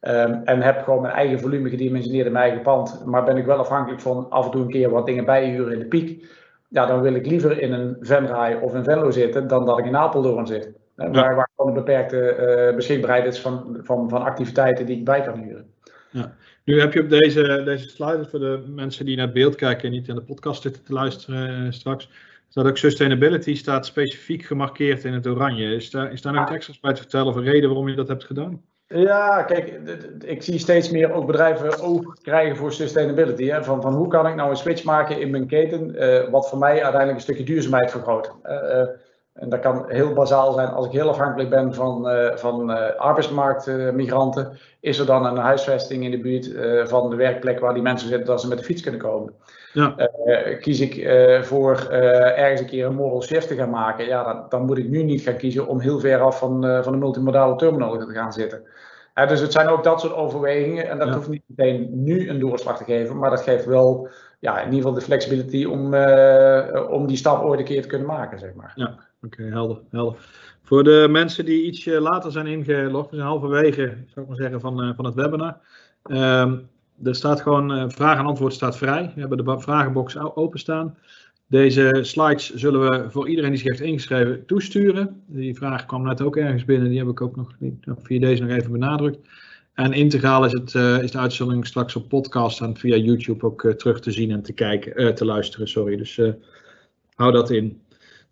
Um, en heb gewoon mijn eigen volume gedimensioneerd in mijn eigen pand. Maar ben ik wel afhankelijk van af en toe een keer wat dingen bijhuren in de piek ja, dan wil ik liever in een Venray of een Venlo zitten dan dat ik in Apeldoorn zit. Waar, ja. waar gewoon een beperkte uh, beschikbaarheid is van, van, van activiteiten die ik bij kan huren. Ja. Nu heb je op deze, deze slide, voor de mensen die naar het beeld kijken en niet in de podcast zitten te luisteren uh, straks, staat ook sustainability staat specifiek gemarkeerd in het oranje. Is daar, is daar nog iets extra's bij te vertellen of een reden waarom je dat hebt gedaan? Ja, kijk, ik zie steeds meer ook bedrijven oog krijgen voor sustainability. Hè? Van, van hoe kan ik nou een switch maken in mijn keten, uh, wat voor mij uiteindelijk een stukje duurzaamheid vergroot. Uh, en dat kan heel bazaal zijn. Als ik heel afhankelijk ben van, uh, van arbeidsmarktmigranten, is er dan een huisvesting in de buurt van de werkplek waar die mensen zitten, dat ze met de fiets kunnen komen. Ja. kies ik voor ergens een keer een moral shift te gaan maken, ja, dan, dan, moet ik nu niet gaan kiezen om heel ver af van, van de multimodale terminal te gaan zitten dus het zijn ook dat soort overwegingen. En dat hoeft niet meteen nu een doorslag te geven. Maar dat geeft wel ja, in ieder geval de flexibility om, om die stap ooit een keer te kunnen maken. Zeg maar. Ja, oké, helder, helder. Voor de mensen die iets later zijn ingelogd, we zijn halverwege, zou ik maar zeggen, van, uh, van het webinar. Ehm, er staat gewoon uh, vraag en antwoord staat vrij. We hebben de vragenbox openstaan. Deze slides zullen we voor iedereen die zich heeft ingeschreven toesturen. Die vraag kwam net ook ergens binnen, die heb ik ook nog niet, via deze nog even benadrukt. En integraal is, het, uh, is de uitzending straks op podcast en via YouTube ook terug te zien en te kijken, te luisteren. Sorry. Dus hou dat in.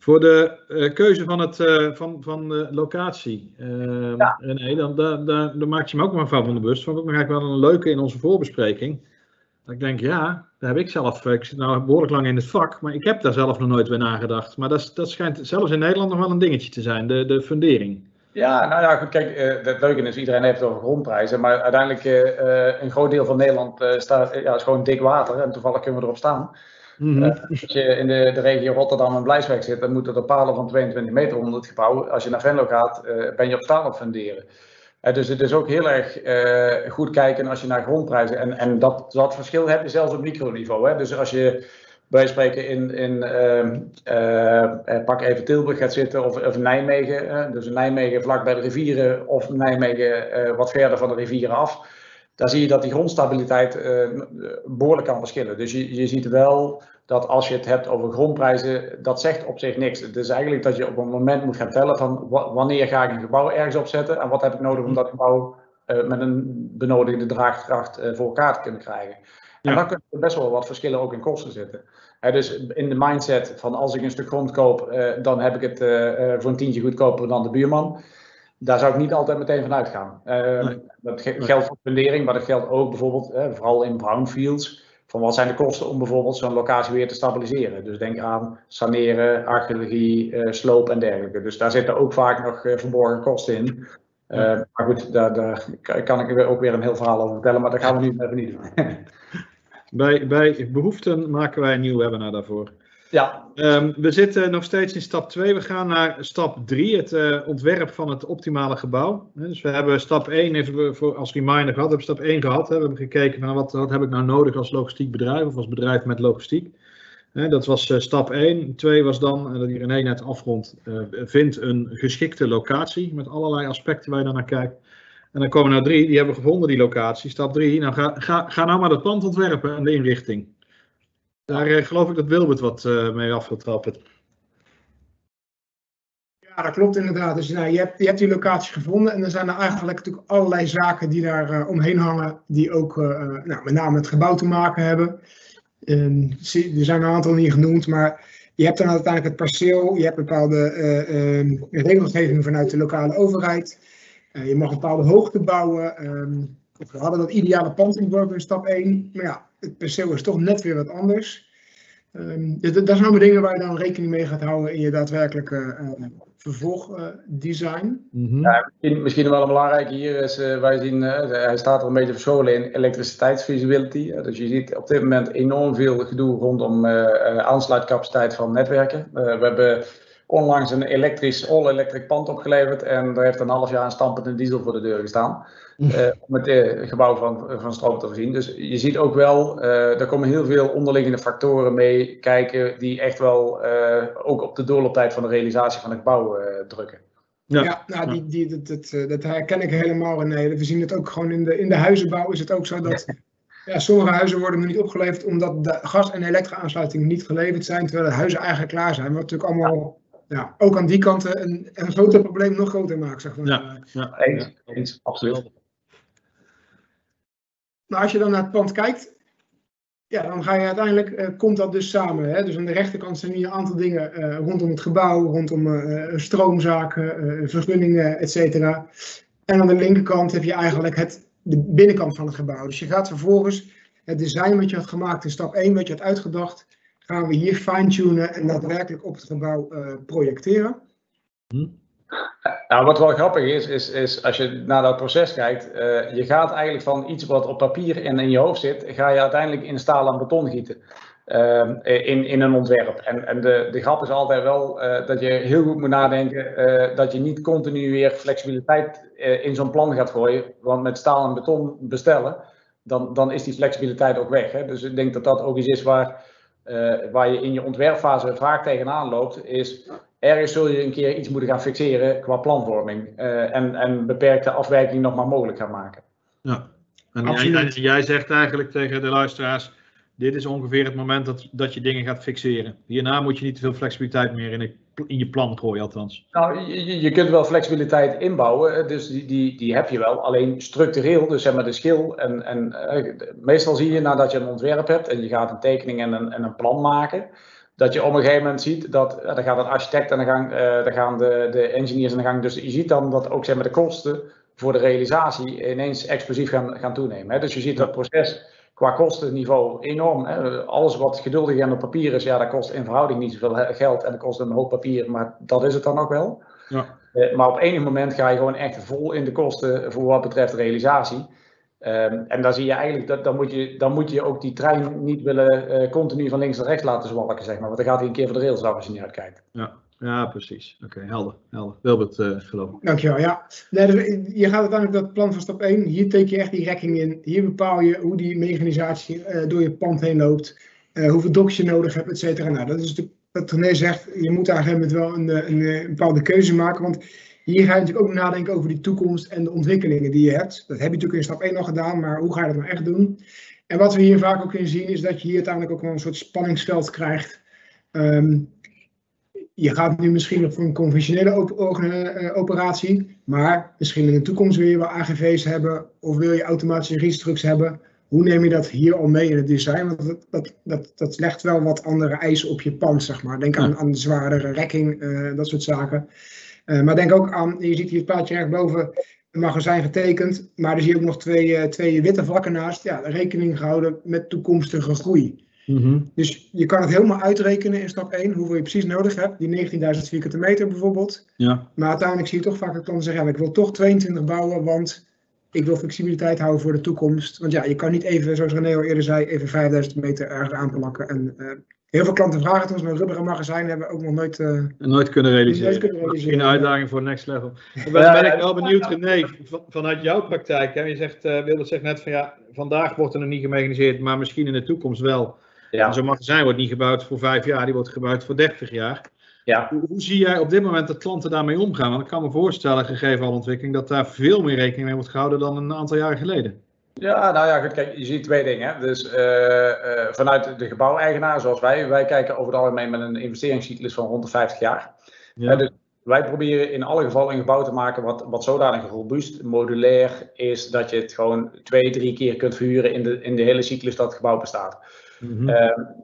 Voor de keuze van, het, van, van de locatie, ja. René, dan, dan, dan, dan maak je me ook maar van, van de bus. Vond ik ook eigenlijk wel een leuke in onze voorbespreking. Dat ik denk, ja, daar heb ik zelf, ik zit nou behoorlijk lang in het vak, maar ik heb daar zelf nog nooit bij nagedacht. Maar dat, dat schijnt zelfs in Nederland nog wel een dingetje te zijn, de, de fundering. Ja, nou ja, goed, kijk, uh, het leuke is, iedereen heeft het over grondprijzen, maar uiteindelijk uh, een groot deel van Nederland uh, staat, ja, is gewoon dik water en toevallig kunnen we erop staan. Mm -hmm. als je in de, de regio Rotterdam en Blijswijk zit, dan moeten er palen van 22 meter onder het gebouw. Als je naar Venlo gaat, ben je op staal funderen. dus het is ook heel erg goed kijken als je naar grondprijzen, en, en dat, verschil heb je zelfs op microniveau. Hè? Dus als je wij spreken in, in uh, pak even Tilburg gaat zitten of, of Nijmegen. Dus Nijmegen vlak bij de rivieren of Nijmegen wat verder van de rivieren af. Daar zie je dat die grondstabiliteit behoorlijk kan verschillen. Dus je, je ziet wel dat als je het hebt over grondprijzen, dat zegt op zich niks. Het is eigenlijk dat je op een moment moet gaan tellen van wanneer ga ik een gebouw ergens opzetten en wat heb ik nodig om dat gebouw met een benodigde draagkracht voor elkaar te kunnen krijgen. En dan kunnen er best wel wat verschillen ook in kosten zitten. dus in de mindset van als ik een stuk grond koop, dan heb ik het voor een tientje goedkoper dan de buurman. Daar zou ik niet altijd meteen van uitgaan. Nee. Dat geldt voor fundering, maar dat geldt ook bijvoorbeeld, vooral in brownfields, van wat zijn de kosten om bijvoorbeeld zo'n locatie weer te stabiliseren. Dus denk aan saneren, archeologie, sloop en dergelijke. Dus daar zitten ook vaak nog verborgen kosten in. Uh, maar goed, daar, daar, kan ik ook weer een heel verhaal over vertellen, maar dat gaan we nu even niet doen. Bij, bij behoeften maken wij een nieuw webinar daarvoor. Ja. Um, we zitten nog steeds in stap 2. We gaan naar stap 3, het uh, ontwerp van het optimale gebouw. Dus we hebben stap 1 even we voor, als reminder gehad. We hebben stap 1 gehad. We hebben gekeken naar wat, wat heb ik nou nodig als logistiek bedrijf of als bedrijf met logistiek. Dat was uh, stap 1. 2 was dan, dat hier René net afrondt, vind een geschikte locatie met allerlei aspecten waar je dan naar kijkt. En dan komen we naar drie, die hebben we gevonden, die locatie. Stap drie, nou ga, ga, ga nou maar het pand ontwerpen en de inrichting. Daar eh, geloof ik dat Wilbert wat uh, mee af wil trappen. Ja, dat klopt inderdaad. Dus nou, je, hebt, je hebt die locatie gevonden en er zijn er eigenlijk natuurlijk allerlei zaken die daar uh, omheen hangen, die ook nou, met name het gebouw te maken hebben. Er zijn een aantal niet genoemd, maar je hebt dan uiteindelijk het perceel, je hebt bepaalde uh, regelgeving vanuit de lokale overheid. Je mag een bepaalde hoogte bouwen. Um, we hadden dat ideale pand ontworpen in stap 1. Maar ja, het perceel is toch net weer wat anders. Um, dus dat, dat zijn allemaal dingen waar je dan rekening mee gaat houden in je daadwerkelijke uh, vervolgdesign. Uh, -hmm. ja, misschien, misschien wel een belangrijke hier is, uh, wij zien, hij staat er een beetje verscholen in elektriciteitsfeasibility. dus je ziet op dit moment enorm veel gedoe rondom aansluitcapaciteit van netwerken. we hebben onlangs een elektrisch, all-electric pand opgeleverd. En daar heeft een half jaar een stampende diesel voor de deur gestaan. Uh, om het uh, gebouw van, van stroom te voorzien. Dus je ziet ook wel, uh, er komen heel veel onderliggende factoren mee kijken. die echt wel ook op de doorlooptijd van de realisatie van het gebouw drukken. Ja, ja nou, die, die, dat, dat, dat, herken ik helemaal. Nee, we zien het ook gewoon in de, in de huizenbouw. Is het ook zo dat. Ja, sommige huizen worden nog niet opgeleverd omdat de gas- en elektra-aansluitingen niet geleverd zijn, terwijl de huizen eigenlijk klaar zijn. Wat natuurlijk allemaal ja, ook aan die kant een, een groter probleem nog groter maken, zeg maar. Ja, ja eens, eens, absoluut. Maar als je dan naar het pand kijkt, ja, dan ga je uiteindelijk, uh, komt dat dus samen. Hè? Dus aan de rechterkant zijn hier een aantal dingen uh, rondom het gebouw, rondom uh, stroomzaken, vergunningen, et cetera. En aan de linkerkant heb je eigenlijk het, de binnenkant van het gebouw. Dus je gaat vervolgens het design wat je had gemaakt in stap 1, wat je had uitgedacht, gaan we hier fine-tunen en daadwerkelijk op het gebouw projecteren. Hm. Nou, wat wel grappig is, is, is als je naar dat proces kijkt, uh, je gaat eigenlijk van iets wat op papier en in je hoofd zit, ga je uiteindelijk in staal en beton gieten. Uh, in, in een ontwerp. En, en de, de grap is altijd wel uh, dat je heel goed moet nadenken dat je niet continu weer flexibiliteit in zo'n plan gaat gooien. Want met staal en beton bestellen, dan, dan is die flexibiliteit ook weg. Hè? Dus ik denk dat dat ook iets is waar waar je in je ontwerpfase vaak tegenaan loopt, is ergens zul je een keer iets moeten gaan fixeren qua planvorming uh, en, en beperkte afwijking nog maar mogelijk gaan maken. Ja. En, jij zegt eigenlijk tegen de luisteraars, dit is ongeveer het moment dat, dat je dingen gaat fixeren. Hierna moet je niet te veel flexibiliteit meer in, het- in je plan gooien, althans. Nou, je, je- je kunt wel flexibiliteit inbouwen, eh, dus die, die, die heb je wel. Alleen structureel, dus zeg maar de schil. En, en eh, meestal zie je nadat je een ontwerp hebt en je gaat een tekening en een, en een plan maken, dat je op een gegeven moment ziet dat dan gaat een architect aan de gang, dan gaan de, de engineers aan de gang. Dus je ziet dan dat ook zeg maar, de kosten voor de realisatie ineens explosief gaan, gaan toenemen. Hè. Dus je ziet dat proces qua kostenniveau enorm. Hè. Alles wat geduldig en op papier is, ja, dat kost in verhouding niet zoveel geld en dat kost een hoop papier, maar dat is het dan ook wel. Ja. Eh, maar op enig moment ga je gewoon echt vol in de kosten voor wat betreft realisatie. Ehm, en dan zie je eigenlijk dat dan moet je, dan moet je ook die trein niet willen eh, continu van links naar rechts laten zwalken, zeg maar. Want dan gaat hij een keer voor de rails af als je niet uitkijkt. Ja, ja precies. Oké, helder, helder. Wilbert, eh geloof ik. Dankjewel, ja. Nee, dus je gaat uiteindelijk dat plan van stap 1. Hier teken je echt die rekking in. Hier bepaal je hoe die mechanisatie eh, door je pand heen loopt. eh, hoeveel doks je nodig hebt, et cetera. Nou, dat is natuurlijk wat René zegt. Je moet daar een gegeven moment wel een, een, eh, een bepaalde keuze maken. Want hier ga je natuurlijk ook nadenken over die toekomst en de ontwikkelingen die je hebt. Dat heb je natuurlijk in stap 1 al gedaan, maar hoe ga je dat nou echt doen? En wat we hier vaak ook in zien, is dat je hier uiteindelijk ook wel een soort spanningsveld krijgt. Ehm, je gaat nu misschien nog voor een conventionele orga- eh, operatie, maar misschien in de toekomst wil je wel AGV's hebben of wil je automatische restructs hebben. Hoe neem je dat hier al mee in het design? Want dat, dat, dat, dat legt wel wat andere eisen op je pand, zeg maar. Denk aan, aan de zwaardere rekking, eh, dat soort zaken. Eh, maar denk ook aan, je ziet hier het plaatje rechtboven, een magazijn getekend, maar er zie je ook nog twee, eh, twee witte vlakken naast. Ja, rekening gehouden met toekomstige groei. Dus je kan het helemaal uitrekenen in stap 1, hoeveel je precies nodig hebt. Die 19.000 vierkante meter bijvoorbeeld. Ja, Maar uiteindelijk zie je toch vaak dat klanten zeggen, ja, ik wil toch 22 bouwen, want ik wil flexibiliteit houden voor de toekomst. Want ja, je kan niet even, zoals René al eerder zei, even 5000 meter ergens aanplakken. En eh, heel veel klanten vragen het ons, maar rubberen magazijn hebben we ook nog nooit... eh, nooit kunnen realiseren. Nooit kunnen realiseren. Misschien een uitdaging voor Next Level. Dan ben, ik wel benieuwd, René, van- vanuit jouw praktijk. Hè? Je zegt, eh Wilbert zegt net van ja, vandaag wordt er nog niet gemechaniseerd, maar misschien in de toekomst wel. En Zo'n magazijn wordt niet gebouwd voor vijf jaar, die wordt gebouwd voor 30 jaar. ja. Hoe, hoe zie jij op dit moment dat klanten daarmee omgaan? Want ik kan me voorstellen, gegeven alle ontwikkeling, dat daar veel meer rekening mee wordt gehouden dan een aantal jaren geleden. Ja, nou ja, goed, kijk, je ziet twee dingen. Hè. Dus eh, eh, vanuit de gebouweigenaar, zoals wij, wij kijken over het algemeen met een investeringscyclus van rond de 50 jaar. Ja. Ja, dus wij proberen in alle gevallen een gebouw te maken wat, wat zodanig robuust, modulair is, dat je het gewoon twee, drie keer kunt verhuren in de, in de hele cyclus dat het gebouw bestaat. Mhm.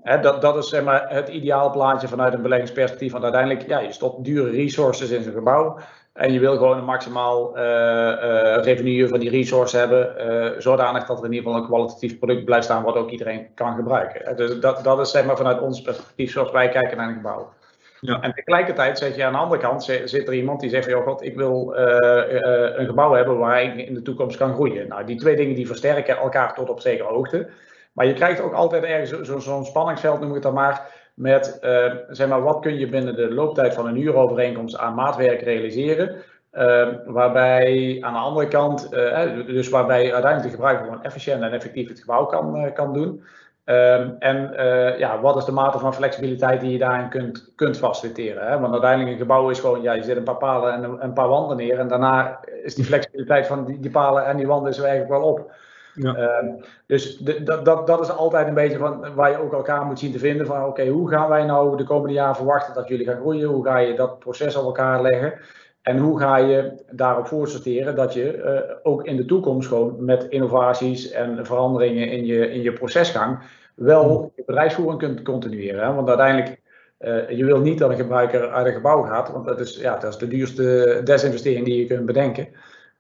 Hè, dat, dat is zeg maar, het ideaalplaatje vanuit een beleggingsperspectief. Want uiteindelijk, ja, je stopt dure resources in zo'n gebouw. En je wil gewoon een maximaal eh, eh, revenue van die resource hebben. eh, zodanig dat er in ieder geval een kwalitatief product blijft staan wat ook iedereen kan gebruiken. Dus dat, dat is zeg maar vanuit ons perspectief zoals wij kijken naar een gebouw. Ja. En tegelijkertijd zeg je aan de andere kant, zi- zit er iemand die zegt joh god, ik wil een gebouw hebben waar ik in de toekomst kan groeien. Nou, die twee dingen die versterken elkaar tot op zekere hoogte. Maar je krijgt ook altijd ergens zo- zo- zo'n spanningsveld, noem ik het dan maar, met eh, zeg maar, wat kun je binnen de looptijd van een huurovereenkomst aan maatwerk realiseren. eh, waarbij aan de andere kant, eh, dus waarbij uiteindelijk de gebruiker gewoon efficiënt en effectief het gebouw kan, eh, kan doen. Ehm, en ja, wat is de mate van flexibiliteit die je daarin kunt, kunt faciliteren? Hè? Want uiteindelijk een gebouw is gewoon, ja, je zet een paar palen en een, paar wanden neer. En daarna is die flexibiliteit van die, die palen en die wanden is eigenlijk wel op. Ja. Ehm, dus de- dat, dat, dat is altijd een beetje van waar je ook elkaar moet zien te vinden. Van oké, hoe gaan wij nou de komende jaren verwachten dat jullie gaan groeien? Hoe ga je dat proces op elkaar leggen? En hoe ga je daarop voorsorteren dat je eh, ook in de toekomst gewoon met innovaties en veranderingen in je, in je procesgang wel je bedrijfsvoering kunt continueren. Hè? Want uiteindelijk, eh, je wil niet dat een gebruiker uit een gebouw gaat, want dat is, ja, dat is de duurste desinvestering die je kunt bedenken.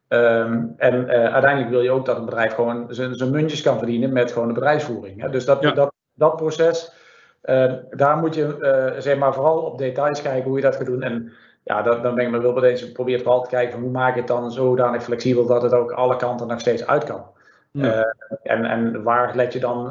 Ehm, en eh, uiteindelijk wil je ook dat een bedrijf gewoon zijn muntjes kan verdienen met gewoon de bedrijfsvoering. Hè? Dus dat, Ja. dat, dat proces, eh, daar moet je eh, zeg maar vooral op details kijken hoe je dat gaat doen. En ja, dat, dan ben ik me wel bij deze probeert vooral te kijken van hoe maak je het dan zodanig flexibel dat het ook alle kanten nog steeds uit kan. Ja. En, en waar let je dan,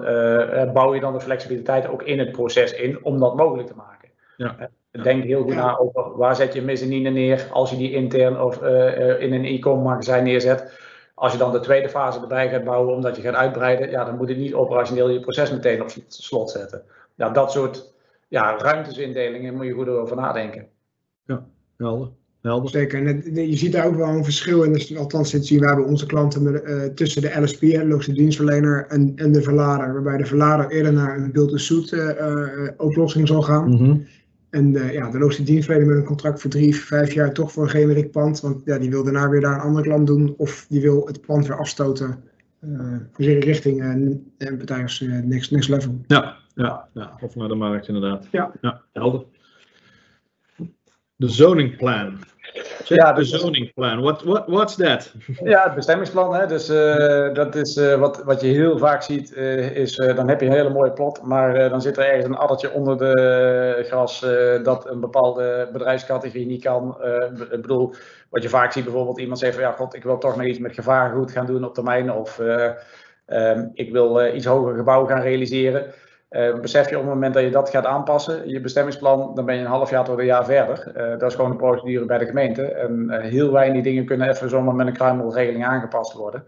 bouw je dan de flexibiliteit ook in het proces in om dat mogelijk te maken? Ja. Denk heel goed Ja. na over waar zet je mezzanine neer als je die intern of eh, eh, in een e-com magazijn neerzet. Als je dan de tweede fase erbij gaat bouwen omdat je gaat uitbreiden, ja, dan moet je niet operationeel je proces meteen op slot zetten. Ja, dat soort ja, ruimtesindelingen moet je goed over nadenken. Helder, helder. Zeker. En het- je ziet daar ook wel een verschil in. Dus, althans, dit zien wij bij onze klanten met, eh, tussen de LSP, de logische dienstverlener, en, en de verlader. Waarbij de verlader eerder naar een build-to-suit eh, eh, oplossing zal gaan. Mhm. En eh, ja, de logische dienstverlener met een contract voor drie, vijf jaar toch voor een generiek pand. Want ja, die wil daarna weer naar een ander klant doen. Of die wil het pand weer afstoten. weer richting eh, een partij als next, next Level. Ja, ja, ja, of naar de markt inderdaad. Ja. ja helder. De zoning plan. Zeg, Ja, de dus- plan. What, what, what's that? Ja, het bestemmingsplan. Hè? Dus eh, dat is eh, wat, wat je heel vaak ziet. eh, is, dan heb je een hele mooie plot, maar dan zit er ergens een addertje onder de gras dat een bepaalde bedrijfscategorie niet kan. Ik bedoel, wat je vaak ziet bijvoorbeeld iemand zegt van ja, god, ik wil toch nog iets met gevaargoed gaan doen op termijn. Of eh, ehm, ik wil iets hoger gebouw gaan realiseren. Eh, besef je op het moment dat je dat gaat aanpassen, je bestemmingsplan, dan ben je een half jaar tot een jaar verder. Eh, dat is gewoon een procedure bij de gemeente. En eh, heel weinig dingen kunnen even zomaar met een kruimelregeling aangepast worden.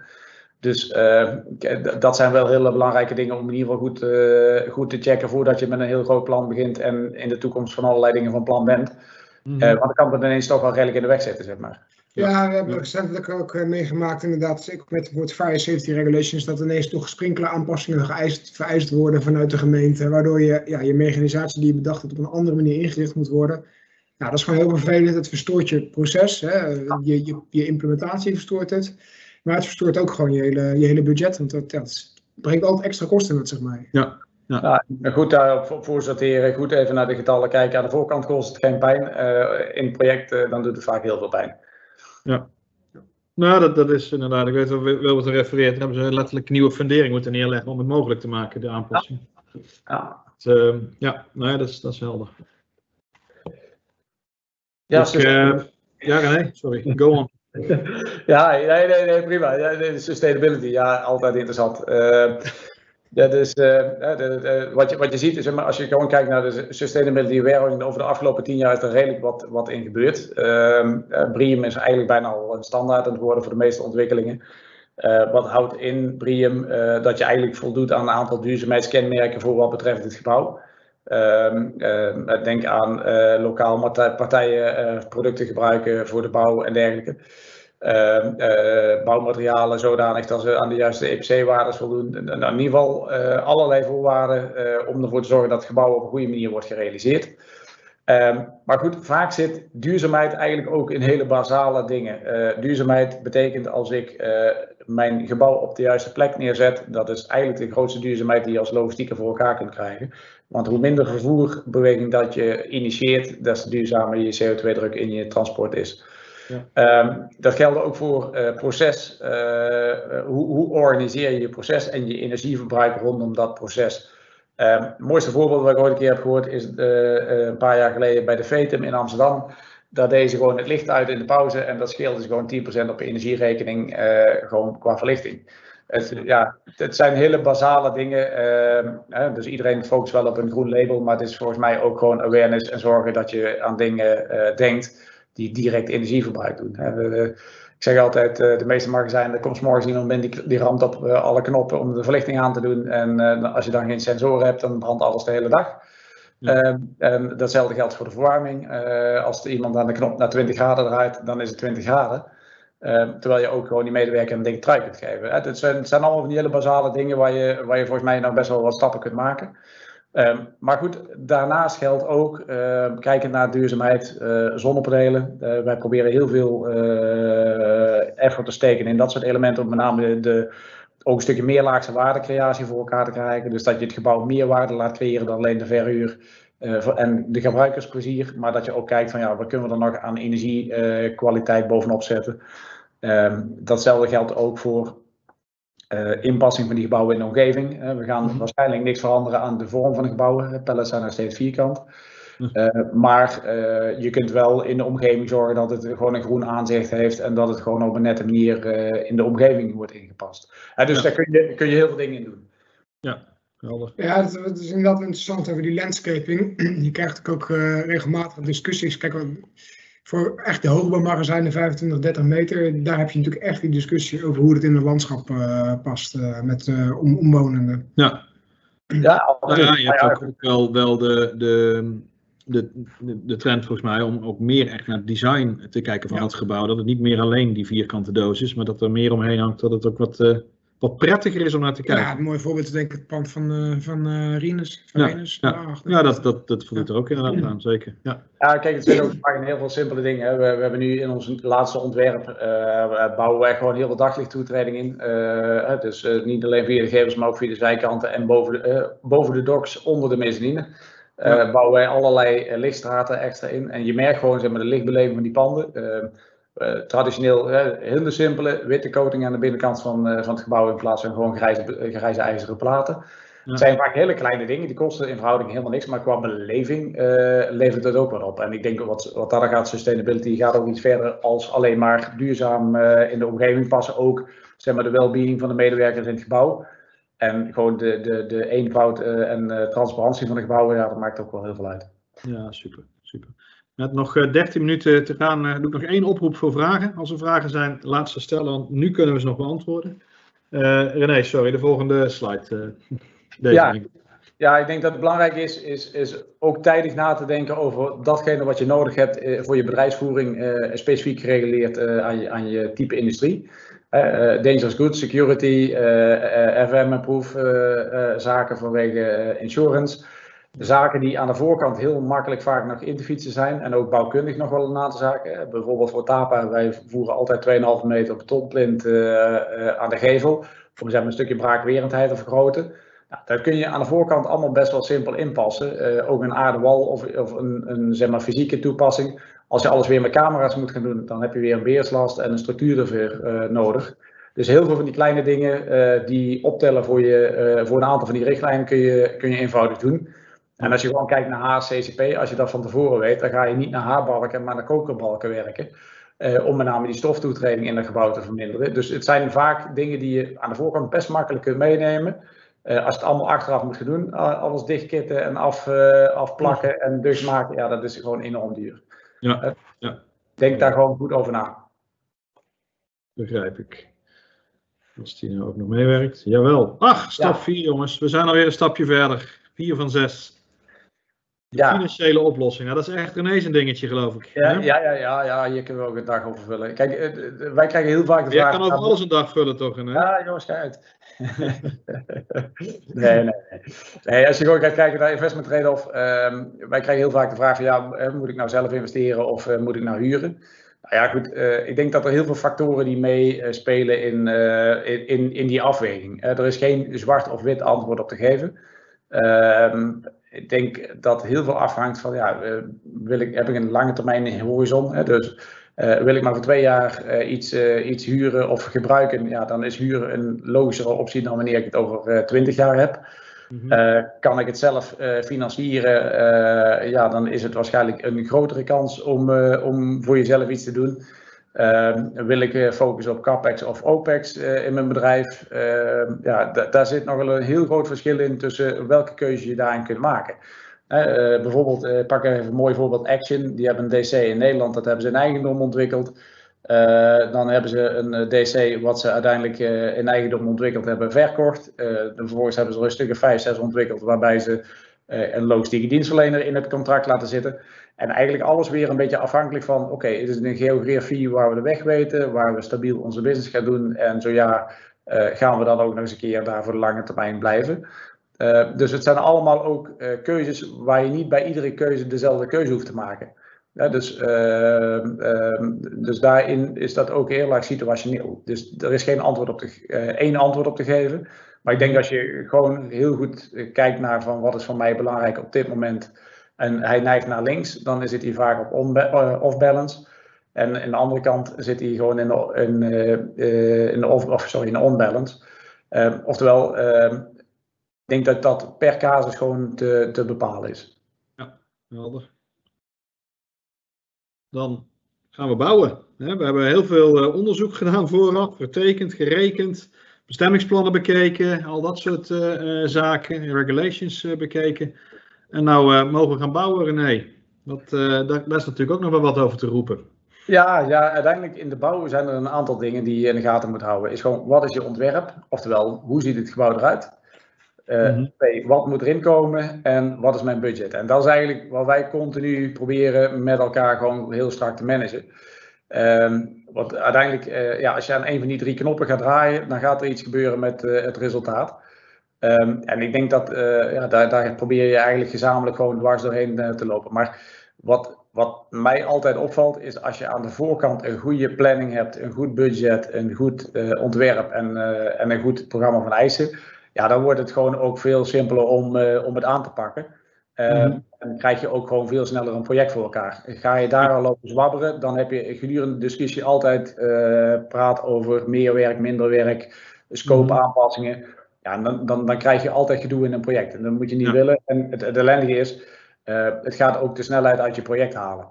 Dus dat zijn wel hele belangrijke dingen om in ieder geval goed, goed te checken voordat je met een heel groot plan begint en in de toekomst van allerlei dingen van plan bent. Mhm. Want dan kan het ineens toch wel redelijk in de weg zitten, zeg maar. Ja, we hebben recentelijk ook eh, meegemaakt, inderdaad, met bijvoorbeeld Fire Safety Regulations, dat ineens toch sprinkleraanpassingen geëist, vereist worden vanuit de gemeente, waardoor je, ja, je mechanisatie die je bedacht hebt op een andere manier ingericht moet worden. Ja, dat is gewoon heel vervelend. Het verstoort je proces, hè. Je, je, je implementatie verstoort het, maar het verstoort ook gewoon je hele, je hele budget, want dat, ja, het brengt altijd extra kosten met zich mee. Ja, goed daarop voor- voor sorteren, goed even naar de getallen kijken. Aan de voorkant kost het geen pijn. Eh, in het project eh, dan doet het vaak heel veel pijn. Nou, dat, dat is inderdaad, ik weet wel wat er refereert. Dan hebben ze letterlijk nieuwe fundering moeten neerleggen om het mogelijk te maken, de aanpassing. Ja, Het, ehm, ja, nou ja, dat is, dat is helder. ja, Dus, ja, nee, sorry, go on. Ja, nee, nee, nee, prima. Ja, sustainability, ja, altijd interessant. Eh, ja, dus, eh, eh, wat, je, wat je ziet is, maar, als je gewoon kijkt naar de sustainability warehousing, over de afgelopen tien jaar is er redelijk wat, wat in gebeurd. Ehm eh, BREEAM is eigenlijk bijna al een standaard aan het worden voor de meeste ontwikkelingen. Wat houdt in eh, dat je eigenlijk voldoet aan een aantal duurzaamheidskenmerken voor wat betreft het gebouw. Ehm, eh, denk aan lokaal partij- partijen producten gebruiken voor de bouw en dergelijke. Ehm, eh, bouwmaterialen zodanig dat ze aan de juiste EPC-waarden voldoen. En, en in ieder geval eh, allerlei voorwaarden eh, om ervoor te zorgen dat het gebouw op een goede manier wordt gerealiseerd. Ehm, maar goed, vaak zit duurzaamheid eigenlijk ook in hele basale dingen. Duurzaamheid betekent als ik mijn gebouw op de juiste plek neerzet, dat is eigenlijk de grootste duurzaamheid die je als logistieker voor elkaar kunt krijgen. Want hoe minder vervoerbeweging dat je initieert, des te duurzamer je CO2-druk in je transport is. Ehm, dat geldt ook voor eh, proces. eh, hoe, hoe organiseer je je proces en je energieverbruik rondom dat proces? Ehm, het mooiste voorbeeld dat ik ooit een keer heb gehoord is eh, eh, een paar jaar geleden bij de VETEM in Amsterdam. Daar deden ze gewoon het licht uit in de pauze en dat scheelde ze gewoon 10% op je energierekening, eh, gewoon qua verlichting. Het, ja, het zijn hele basale dingen. ehm, dus iedereen focust wel op een groen label, maar het is volgens mij ook gewoon awareness en zorgen dat je aan dingen eh, denkt die direct energieverbruik doen. Ik zeg altijd, eh, de meeste magazijnen, er komt morgens iemand binnen die, die ramt op eh, alle knoppen om de verlichting aan te doen. En eh, als je dan geen sensoren hebt, dan brandt alles de hele dag. Ja. Ehm, en datzelfde geldt voor de verwarming. Als er iemand aan de knop naar 20 graden draait, dan is het 20 graden. Ehm, terwijl je ook gewoon die medewerker een dikke trui kunt geven. Het, zijn, het zijn allemaal van die hele basale dingen waar je, waar je volgens mij nou best wel wat stappen kunt maken. Ehm, maar goed, daarnaast geldt ook, ehm, kijkend naar duurzaamheid, eh, zonnepanelen. Eh, wij proberen heel veel eh, effort te steken in dat soort elementen, om met name de, ook een stukje meerlaagse waardecreatie voor elkaar te krijgen. Dus dat je het gebouw meer waarde laat creëren dan alleen de verhuur en de gebruikersplezier. Maar dat je ook kijkt van ja, wat kunnen we er nog aan energiekwaliteit bovenop zetten. Ehm, datzelfde geldt ook voor eh, inpassing van die gebouwen in de omgeving. We gaan Mhm. waarschijnlijk niks veranderen aan de vorm van de gebouwen. Pallets zijn nog steeds vierkant. Mhm. Eh, maar eh, je kunt wel in de omgeving zorgen dat het gewoon een groen aanzicht heeft en dat het gewoon op een nette manier eh, in de omgeving wordt ingepast. Dus Ja. daar kun je, kun je heel veel dingen in doen. Helder. Ja, dat, dat is inderdaad interessant over die landscaping. Je krijgt ook eh, regelmatig discussies. Kijk, wat- voor echt de hoogbouwmagazijnen 25, 30 meter, daar heb je natuurlijk echt die discussie over hoe het in het landschap eh, past eh, met eh, om, omwonenden. Ja, Ja, nou ja, je hebt ook, ook wel, wel de, de, de, de, trend volgens mij om ook meer echt naar het design te kijken van het gebouw. Dat het niet meer alleen die vierkante doos is, maar dat er meer omheen hangt, dat het ook wat, uh, wat prettiger is om naar te kijken. Ja, een mooi voorbeeld is denk ik het pand van, uh, van uh, Rinus. Van ja, Rinus ja. ja, dat, dat, dat voelt er ook inderdaad aan, zeker. Ja, ja kijk, het zijn ook vaak heel veel simpele dingen. We, we, hebben nu in ons laatste ontwerp, bouwen wij gewoon heel veel daglichttoetreding in. dus niet alleen via de gevels, maar ook via de zijkanten en boven de, boven de docks, onder de mezzanine. Uh, bouwen wij allerlei uh, lichtstraten extra in. En je merkt gewoon zeg maar, de lichtbeleving van die panden. Uh, traditioneel hele simpele witte coating aan de binnenkant van, van het gebouw in plaats van gewoon grijze, grijze ijzeren platen. Ja. Het zijn vaak hele kleine dingen, die kosten in verhouding helemaal niks, maar qua beleving levert het ook wat op. En ik denk wat, wat daar gaat, sustainability gaat ook iets verder als alleen maar duurzaam in de omgeving passen. Ook zeg maar, de well-being van de medewerkers in het gebouw. En gewoon de, de, de eenvoud uh, en uh, transparantie van de gebouwen, ja, dat maakt ook wel heel veel uit. Ja, super. Met nog 13 minuten te gaan, uh, doe ik nog één oproep voor vragen. Als er vragen zijn, laat ze stellen, want nu kunnen we ze nog beantwoorden. René, sorry, de volgende slide. Deze ja. ja, ik denk dat het belangrijk is, is, is ook tijdig na te denken over datgene wat je nodig hebt voor je bedrijfsvoering, specifiek gereguleerd aan, je, aan je type industrie. Uh, dangerous goods, security, uh, FM-proof zaken vanwege insurance. Zaken die aan de voorkant heel makkelijk vaak nog in te fietsen zijn. En ook bouwkundig nog wel een aantal zaken. Bijvoorbeeld voor TAPA, wij voeren altijd 2,5 meter betonplint aan de gevel. Maar, een stukje braakwerendheid te vergroten. Nou, dat kun je aan de voorkant allemaal best wel simpel inpassen. ook een aardewal of, of een, een zeg maar, fysieke toepassing als je alles weer met camera's moet gaan doen, dan heb je weer een beheerslast en een structuur ervoor uh, nodig. Dus heel veel van die kleine dingen uh, die optellen voor, je, uh, voor een aantal van die richtlijnen kun je, kun je eenvoudig doen. En als je gewoon kijkt naar HCCP, als je dat van tevoren weet, dan ga je niet naar haarbalken, maar naar kokerbalken werken. om met name die stoftoetreding in het gebouw te verminderen. Dus het zijn vaak dingen die je aan de voorkant best makkelijk kunt meenemen. als je het allemaal achteraf moet gaan doen, alles dichtkitten en af, afplakken en dus maken, ja, dat is gewoon enorm duur. Ja, ja. Denk daar gewoon goed over na. Begrijp ik. Als die nou ook nog meewerkt. Jawel. Ach, stap 4 jongens. We zijn alweer een stapje verder. 4 van 6. De ja. financiële oplossing. Nou, dat is echt ineens een dingetje, geloof ik. Ja, ja, ja, ja, ja, hier kunnen we ook een dag over vullen. Kijk, eh, wij krijgen heel vaak de vraag... Jij kan over alles een dag vullen, toch? Hè? Ja, jongens, uit. nee, nee, nee, nee. Als je gewoon gaat kijken naar investment trade-off, um, wij krijgen heel vaak de vraag van, ja, moet ik nou zelf investeren of uh, moet ik nou huren? Nou ja, goed, uh, ik denk dat er heel veel factoren die meespelen in, in, in, in die afweging. er is geen zwart of wit antwoord op te geven. Ehm, ik denk dat heel veel afhangt van, ja, uh, wil ik, heb ik een lange termijn horizon? Hè? Dus uh, wil ik maar voor twee jaar uh, iets, iets huren of gebruiken, ja, dan is huren een logischere optie dan wanneer ik het over twintig jaar heb. Mm -hmm. kan ik het zelf financieren, ja, dan is het waarschijnlijk een grotere kans om, om voor jezelf iets te doen. Uh, wil ik uh, focussen op CapEx of OpEx uh, in mijn bedrijf? Ehm, ja, daar zit nog wel een heel groot verschil in tussen welke keuze je daarin kunt maken. Eh, bijvoorbeeld, pak even een mooi voorbeeld Action. Die hebben een DC in Nederland, dat hebben ze in eigendom ontwikkeld. dan hebben ze een DC wat ze uiteindelijk in eigendom ontwikkeld hebben verkocht. vervolgens hebben ze er een stuk of 5, 6 ontwikkeld waarbij ze een logistieke dienstverlener in het contract laten zitten. En eigenlijk alles weer een beetje afhankelijk van, oké, is het een geografie waar we de weg weten, waar we stabiel onze business gaan doen en zo ja, uh, gaan we dan ook nog eens een keer daar voor de lange termijn blijven. Uh, dus het zijn allemaal ook uh, keuzes waar je niet bij iedere keuze dezelfde keuze hoeft te maken. Ja, dus, ehm, dus daarin is dat ook heel erg situationeel. Dus er is geen antwoord op te, één antwoord op te geven. Maar ik denk als je gewoon heel goed kijkt naar van wat is voor mij belangrijk op dit moment en hij neigt naar links, dan zit hij vaak op eh, off-balance. En aan de andere kant zit hij gewoon in de, in, uh, in of, sorry, in on-balance. Uh, oftewel, uh, ik denk dat dat per casus gewoon te, te bepalen is. Ja, helder. Dan gaan we bouwen. We hebben heel veel onderzoek gedaan vooraf, getekend, gerekend, bestemmingsplannen bekeken, al dat soort zaken, regulations bekeken. En nou uh, mogen we gaan bouwen, René. Dat, uh, daar, daar, is natuurlijk ook nog wel wat over te roepen. Ja, ja, uiteindelijk in de bouw zijn er een aantal dingen die je in de gaten moet houden. Is gewoon, wat is je ontwerp? Oftewel, hoe ziet het gebouw eruit? Uh, twee, wat moet erin komen en wat is mijn budget? En dat is eigenlijk wat wij continu proberen met elkaar gewoon heel strak te managen. Um, want uiteindelijk, uh, ja, als je aan een van die drie knoppen gaat draaien, dan gaat er iets gebeuren met uh, het resultaat. Um, en ik denk dat ja, daar, daar, probeer je eigenlijk gezamenlijk gewoon dwars doorheen te lopen. Maar wat, wat mij altijd opvalt, is als je aan de voorkant een goede planning hebt, een goed budget, een goed ontwerp en, en een goed programma van eisen ja, dan wordt het gewoon ook veel simpeler om, om het aan te pakken. Mm-hmm. En dan krijg je ook gewoon veel sneller een project voor elkaar. Ga je daar al lopen zwabberen, dan heb je gedurende de discussie altijd praat over meer werk, minder werk, scope mm-hmm. aanpassingen. Ja, dan, dan, dan krijg je altijd gedoe in een project. En dat moet je niet willen. En het, het ellendige is, het gaat ook de snelheid uit je project halen.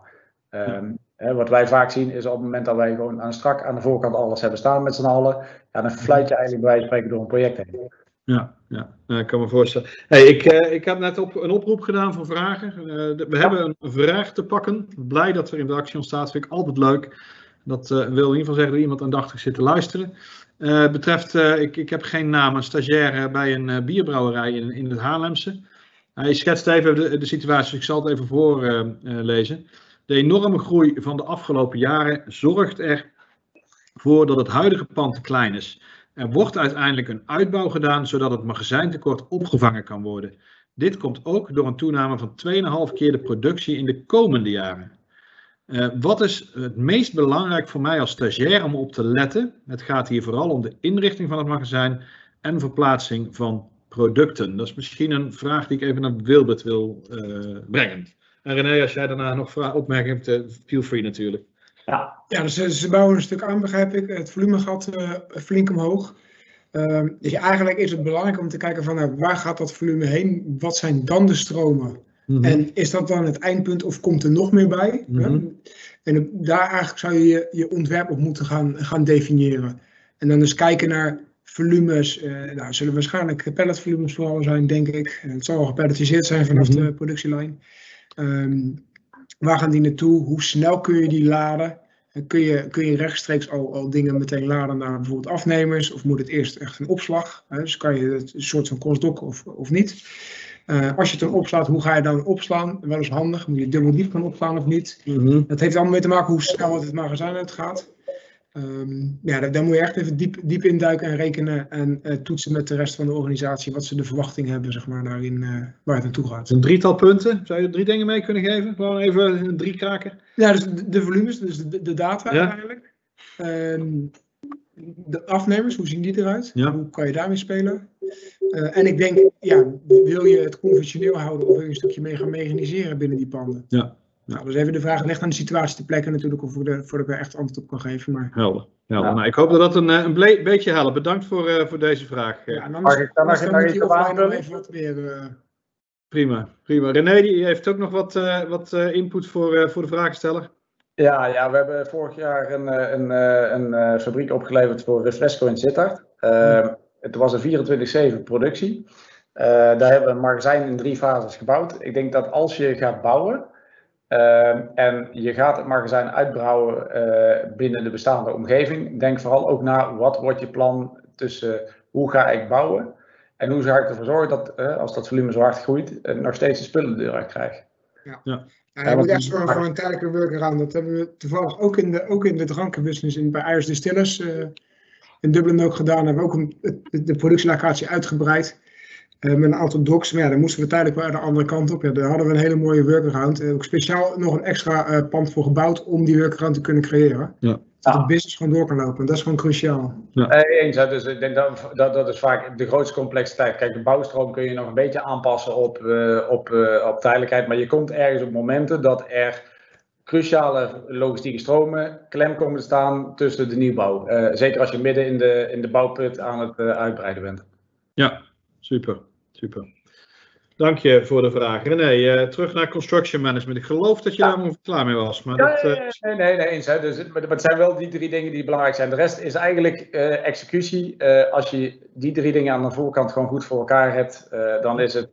Um, Hè, wat wij vaak zien is op het moment dat wij gewoon aan strak aan de voorkant alles hebben staan met z'n allen, ja, dan fluit je eigenlijk bij wijze spreken door een project heen. Ja, ja, ik kan me voorstellen. Hey, ik, uh, ik heb net op, een oproep gedaan voor vragen. De, we ja. hebben een vraag te pakken. Blij dat er in de actie ontstaat, vind ik altijd leuk. Dat wil in ieder geval zeggen dat iemand aandachtig zit te luisteren. Betreft, ik, ik heb geen naam, een stagiair bij een bierbrouwerij in, in het Haarlemse. Hij schetst even de, de situatie, dus ik zal het even voorlezen. de enorme groei van de afgelopen jaren zorgt ervoor dat het huidige pand te klein is. Er wordt uiteindelijk een uitbouw gedaan zodat het magazijntekort opgevangen kan worden. Dit komt ook door een toename van 2,5 keer de productie in de komende jaren. Uh, wat is het meest belangrijk voor mij als stagiair om op te letten? Het gaat hier vooral om de inrichting van het magazijn en verplaatsing van producten. Dat is misschien een vraag die ik even naar Wilbert wil uh, brengen. En René, als jij daarna nog opmerkingen hebt, uh, feel free natuurlijk. Ja, ja dus ze bouwen een stuk aan, begrijp ik. Het volume gaat uh, flink omhoog. Uh, dus eigenlijk is het belangrijk om te kijken van waar gaat dat volume heen? Wat zijn dan de stromen? Mm -hmm. En is dat dan het eindpunt of komt er nog meer bij? Mm -hmm. En daar eigenlijk zou je je, je ontwerp op moeten gaan, gaan definiëren. En dan dus kijken naar volumes. Uh, nou, zullen waarschijnlijk palletvolumes vooral zijn, denk ik. Het zal al gepalletiseerd zijn vanaf mm -hmm. de productielijn. Um, Waar gaan die naartoe? Hoe snel kun je die laden? Kun je, kun je rechtstreeks al, al dingen meteen laden naar bijvoorbeeld afnemers? Of moet het eerst echt een opslag? Dus kan je het een soort van crossdock of, of niet? Uh, als je het dan opslaat, hoe ga je dan opslaan? Wel eens handig. Moet je dubbel diep gaan opslaan of niet? Mm -hmm. Dat heeft allemaal mee te maken hoe snel het magazijn uitgaat. Um, ja, daar, daar, moet je echt even diep, diep induiken en rekenen en uh, toetsen met de rest van de organisatie wat ze de verwachting hebben, zeg maar, daarin uh, waar het naartoe gaat. Een drietal punten, zou je drie dingen mee kunnen geven? Gewoon even een drie kraken. Ja, dus de, de volumes, dus de, de data ja. eigenlijk. Um, de afnemers, hoe zien die eruit? Ja. Hoe kan je daarmee spelen? Uh, en ik denk, ja, wil je het conventioneel houden of wil je een stukje mee gaan mechaniseren binnen die panden? Ja. Nou, dus even de vraag ligt aan de situatie te plekken natuurlijk, of de, voordat ik er echt antwoord op kan geven. Maar... Helder. helder. Ja. Nou, ik hoop dat dat een, een beetje helpt. Bedankt voor, uh, voor deze vraag. Ja, en anders, ik dan, dan, even wat weer... Uh... Prima, prima. René die heeft ook nog wat, uh, wat input voor, voor de vraagsteller. Ja, ja, we hebben vorig jaar een, een, een, een fabriek opgeleverd voor Refresco in Sittard. Uh, het was een 24-7 productie. daar hebben we een magazijn in drie fases gebouwd. Ik denk dat als je gaat bouwen, Uh, en je gaat het magazijn uitbouwen uh, binnen de bestaande omgeving. Denk vooral ook na wat wordt je plan tussen hoe ga ik bouwen en hoe ga ik ervoor zorgen dat uh, als dat volume zo hard groeit, nog steeds de spullen de deur uit krijg. Ja. Ja. Ja, je moet echt zorgen voor een tijdelijke workaround. Dat hebben we toevallig ook in de, ook in de drankenbusiness in, bij Irish Distillers in Dublin ook gedaan. Hebben we ook een, de productielocatie uitgebreid. Uh, met een aantal docs, maar ja, dan moesten we tijdelijk wel de andere kant op. Ja, daar hadden we een hele mooie workaround. Uh, ook speciaal nog een extra uh, pand voor gebouwd om die workaround te kunnen creëren. Ja. Dat de business gewoon door kan lopen. En dat is gewoon cruciaal. Ja. Eens, dus ik denk dat, dat dat is vaak de grootste complexiteit. Kijk, de bouwstroom kun je nog een beetje aanpassen op, op, op tijdelijkheid. Maar je komt ergens op momenten dat er cruciale logistieke stromen klem komen te staan tussen de nieuwbouw. zeker als je midden in de, in de bouwput aan het uitbreiden bent. Ja, Super, super. Dank je voor de vraag. René, uh, terug naar construction management. Ik geloof dat je ja. daar klaar mee was. Maar ja, dat, uh... nee, nee, nee, eens. Hè. Dus, maar het zijn wel die drie dingen die belangrijk zijn. De rest is eigenlijk uh, executie. als je die drie dingen aan de voorkant gewoon goed voor elkaar hebt, dan is het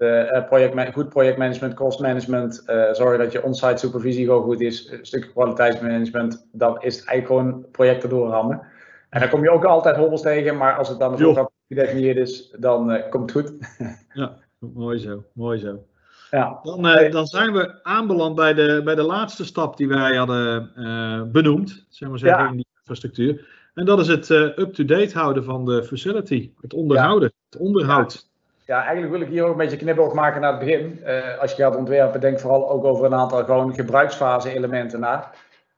project, goed projectmanagement, cost management. zorgen dat je on-site supervisie gewoon goed is. Een stukje kwaliteitsmanagement. Dan is het eigenlijk gewoon projecten doorrammen. En dan kom je ook altijd hobbels tegen, maar als het dan de voorkant gedefinieerd is, dan komt het goed. ja, mooi zo, mooi zo. Ja. Dan, uh, dan zijn we aanbeland bij de, bij de laatste stap die wij hadden uh, benoemd, zeg maar zeggen, in die infrastructuur. En dat is het up-to-date houden van de facility. Het onderhouden, ja. het onderhoud. Ja. ja. eigenlijk wil ik hier ook een beetje knipoog maken naar het begin. als je gaat ontwerpen, denk vooral ook over een aantal gewoon gebruiksfase elementen na.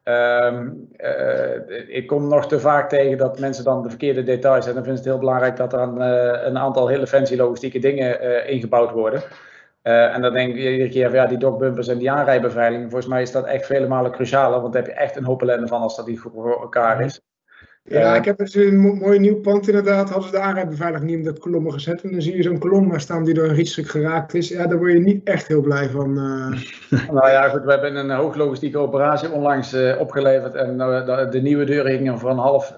Um, ik kom nog te vaak tegen dat mensen dan de verkeerde details hebben. Dan vind ik het heel belangrijk dat er een, een aantal hele fancy logistieke dingen ingebouwd worden. En dan denk ik iedere keer van ja, die dokbumpers en die aanrijbeveiliging. Volgens mij is dat echt vele malen crucialer, want daar heb je echt een hoop ellende van als dat niet voor elkaar is. Ja, uh, ik heb dus een mooi nieuw pand inderdaad. Hadden ze de aanrijbeveiliging niet op dat kolommen gezet. En dan zie je zo'n kolom staan die door een rietstuk geraakt is. Ja, daar word je niet echt heel blij van. Uh... nou ja, goed. We hebben een hooglogistieke operatie onlangs opgeleverd. En de, de, nieuwe deuren hingen voor een half...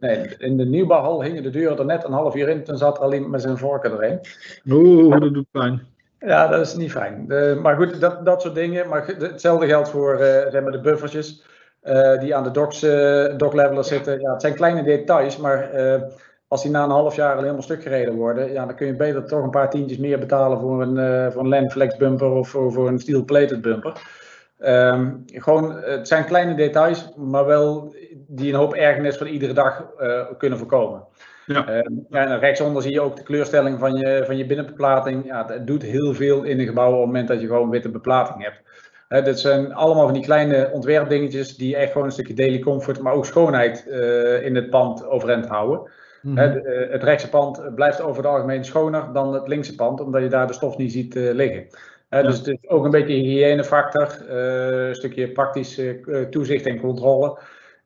nee, in de nieuwbouwhal hingen de deuren er net een half uur in. Toen zat er alleen met zijn vorken erin. Oeh, dat doet pijn. Ja, dat is niet fijn. maar goed, dat, dat soort dingen. Maar hetzelfde geldt voor uh, zeg maar de buffertjes die aan de docks, uh, docklevelers zitten. Ja, het zijn kleine details, maar als die na een half jaar al helemaal stuk gereden worden, ja, dan kun je beter toch een paar tientjes meer betalen voor een, voor een Landflex bumper of voor, voor een steel plated bumper. Um, gewoon, het zijn kleine details, maar wel die een hoop ergernis van iedere dag kunnen voorkomen. Ja. Uh, ja, en rechtsonder zie je ook de kleurstelling van je, van je binnenbeplating. Ja, het doet heel veel in een gebouw op het moment dat je gewoon witte beplating hebt. Dit zijn allemaal van die kleine ontwerpdingetjes die echt gewoon een stukje daily comfort, maar ook schoonheid uh, in het pand overeind houden. Mm -hmm. het rechtse pand blijft over het algemeen schoner dan het linkse pand, omdat je daar de stof niet ziet liggen. Ja. Dus het is ook een beetje een hygiënefactor, een stukje praktisch toezicht en controle.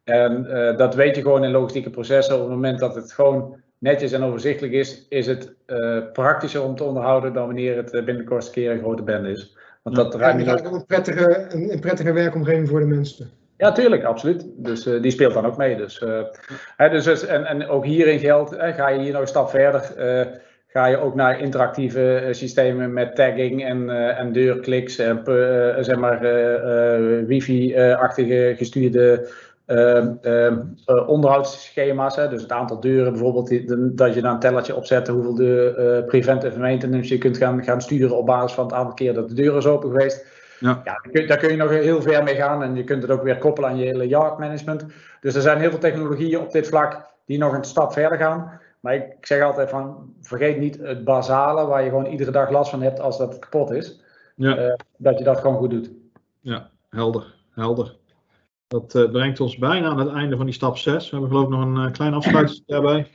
En dat weet je gewoon in logistieke processen. Op het moment dat het gewoon netjes en overzichtelijk is, is het uh, praktischer om te onderhouden dan wanneer het binnen de kortste keer een grote bende is. Want dat ook een prettige, een, een prettige werkomgeving voor de mensen. Ja, tuurlijk, absoluut. Dus uh, die speelt dan ook mee. Dus, hè, dus, en, en ook hierin geldt, ga je hier nog een stap verder, ga je ook naar interactieve systemen met tagging en, en deurkliks en zeg maar wifi-achtige gestuurde onderhoudsschema's, hè, dus het aantal deuren bijvoorbeeld, die, dat je daar een tellertje opzet hoeveel de uh, preventive maintenance je kunt gaan, gaan sturen op basis van het aantal keer dat de deur is open geweest. Ja. ja daar, kun, daar, kun, je nog heel ver mee gaan en je kunt het ook weer koppelen aan je hele yard management. Dus er zijn heel veel technologieën op dit vlak die nog een stap verder gaan. Maar ik, zeg altijd van, vergeet niet het basale waar je gewoon iedere dag last van hebt als dat kapot is. Ja. dat je dat gewoon goed doet. Ja, helder, helder. Dat uh, brengt ons bijna aan het einde van die stap 6. We hebben geloof ik nog een uh, klein afsluiting daarbij.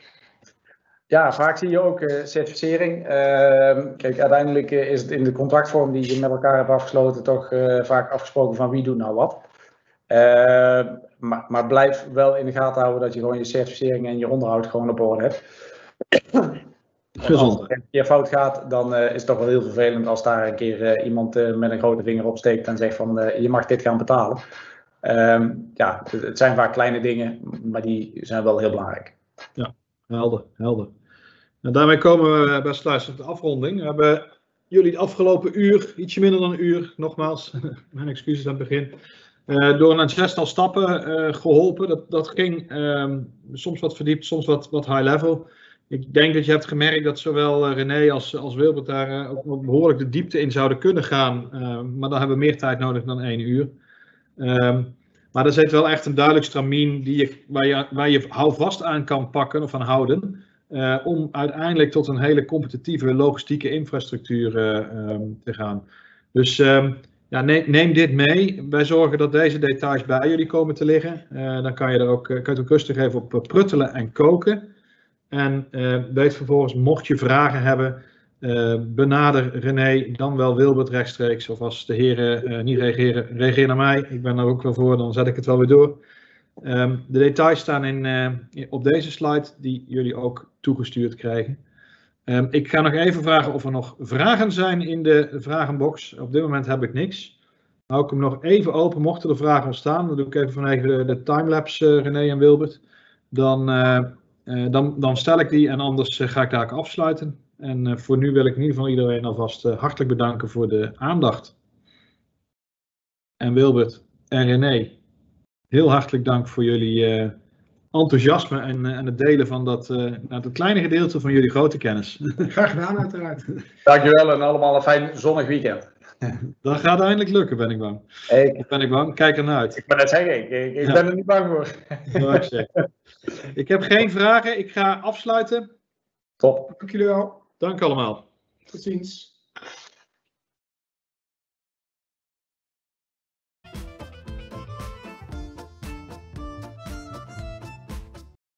Ja, vaak zie je ook uh, certificering. Ehm, kijk, uiteindelijk is het in de contractvorm die je met elkaar hebt afgesloten toch vaak afgesproken van wie doet nou wat. Ehm, maar, maar, blijf wel in de gaten houden dat je gewoon je certificering en je onderhoud gewoon op orde hebt. Gezond. Als het een keer fout gaat, dan is het toch wel heel vervelend als daar een keer iemand met een grote vinger op steekt en zegt van je mag dit gaan betalen. Um, ja, het zijn vaak kleine dingen, maar die zijn wel heel belangrijk. Ja, helder, helder. En daarmee komen we best luisteren op de afronding. We hebben jullie het afgelopen uur, ietsje minder dan een uur, nogmaals, mijn excuses aan het begin, uh, door een zestal stappen uh, geholpen. Dat, dat ging um, soms wat verdiept, soms wat, wat high level. Ik denk dat je hebt gemerkt dat zowel René als, als Wilbert daar ook behoorlijk de diepte in zouden kunnen gaan. maar dan hebben we meer tijd nodig dan één uur. Um, maar er zit wel echt een duidelijk stramien die je, waar, je, waar je houvast aan kan pakken of aan houden. Uh, om uiteindelijk tot een hele competitieve logistieke infrastructuur uh, um, te gaan. Dus um, ja, neem, dit mee. Wij zorgen dat deze details bij jullie komen te liggen. Uh, dan kan je er ook, kan ook rustig even op pruttelen en koken. En weet vervolgens, mocht je vragen hebben, uh, benader René, dan wel Wilbert rechtstreeks. Of als de heren uh, niet reageren, reageer naar mij. Ik ben er ook wel voor, dan zet ik het wel weer door. Um, de details staan in, uh, op deze slide, die jullie ook toegestuurd krijgen. Um, ik ga nog even vragen of er nog vragen zijn in de vragenbox. Op dit moment heb ik niks. Hou ik hem nog even open, mochten er vragen ontstaan. Dan doe ik even vanwege de, de timelapse, René en Wilbert. Dan, dan, dan stel ik die en anders ga ik daar afsluiten. En uh, voor nu wil ik in ieder geval iedereen alvast uh, hartelijk bedanken voor de aandacht. En Wilbert en René, heel hartelijk dank voor jullie uh, enthousiasme en, en het delen van dat, uh, nou, dat kleine gedeelte van jullie grote kennis. Graag gedaan, uiteraard. Dankjewel en allemaal een fijn zonnig weekend. Dat gaat eindelijk lukken, ben ik bang. Ik, ben ik bang. Kijk ernaar uit. Ik ben net zeggen, ik, ik, ik ja. ben er niet bang voor. ik heb geen vragen. Ik ga afsluiten. Top. Dank jullie wel. Dank allemaal. Tot ziens.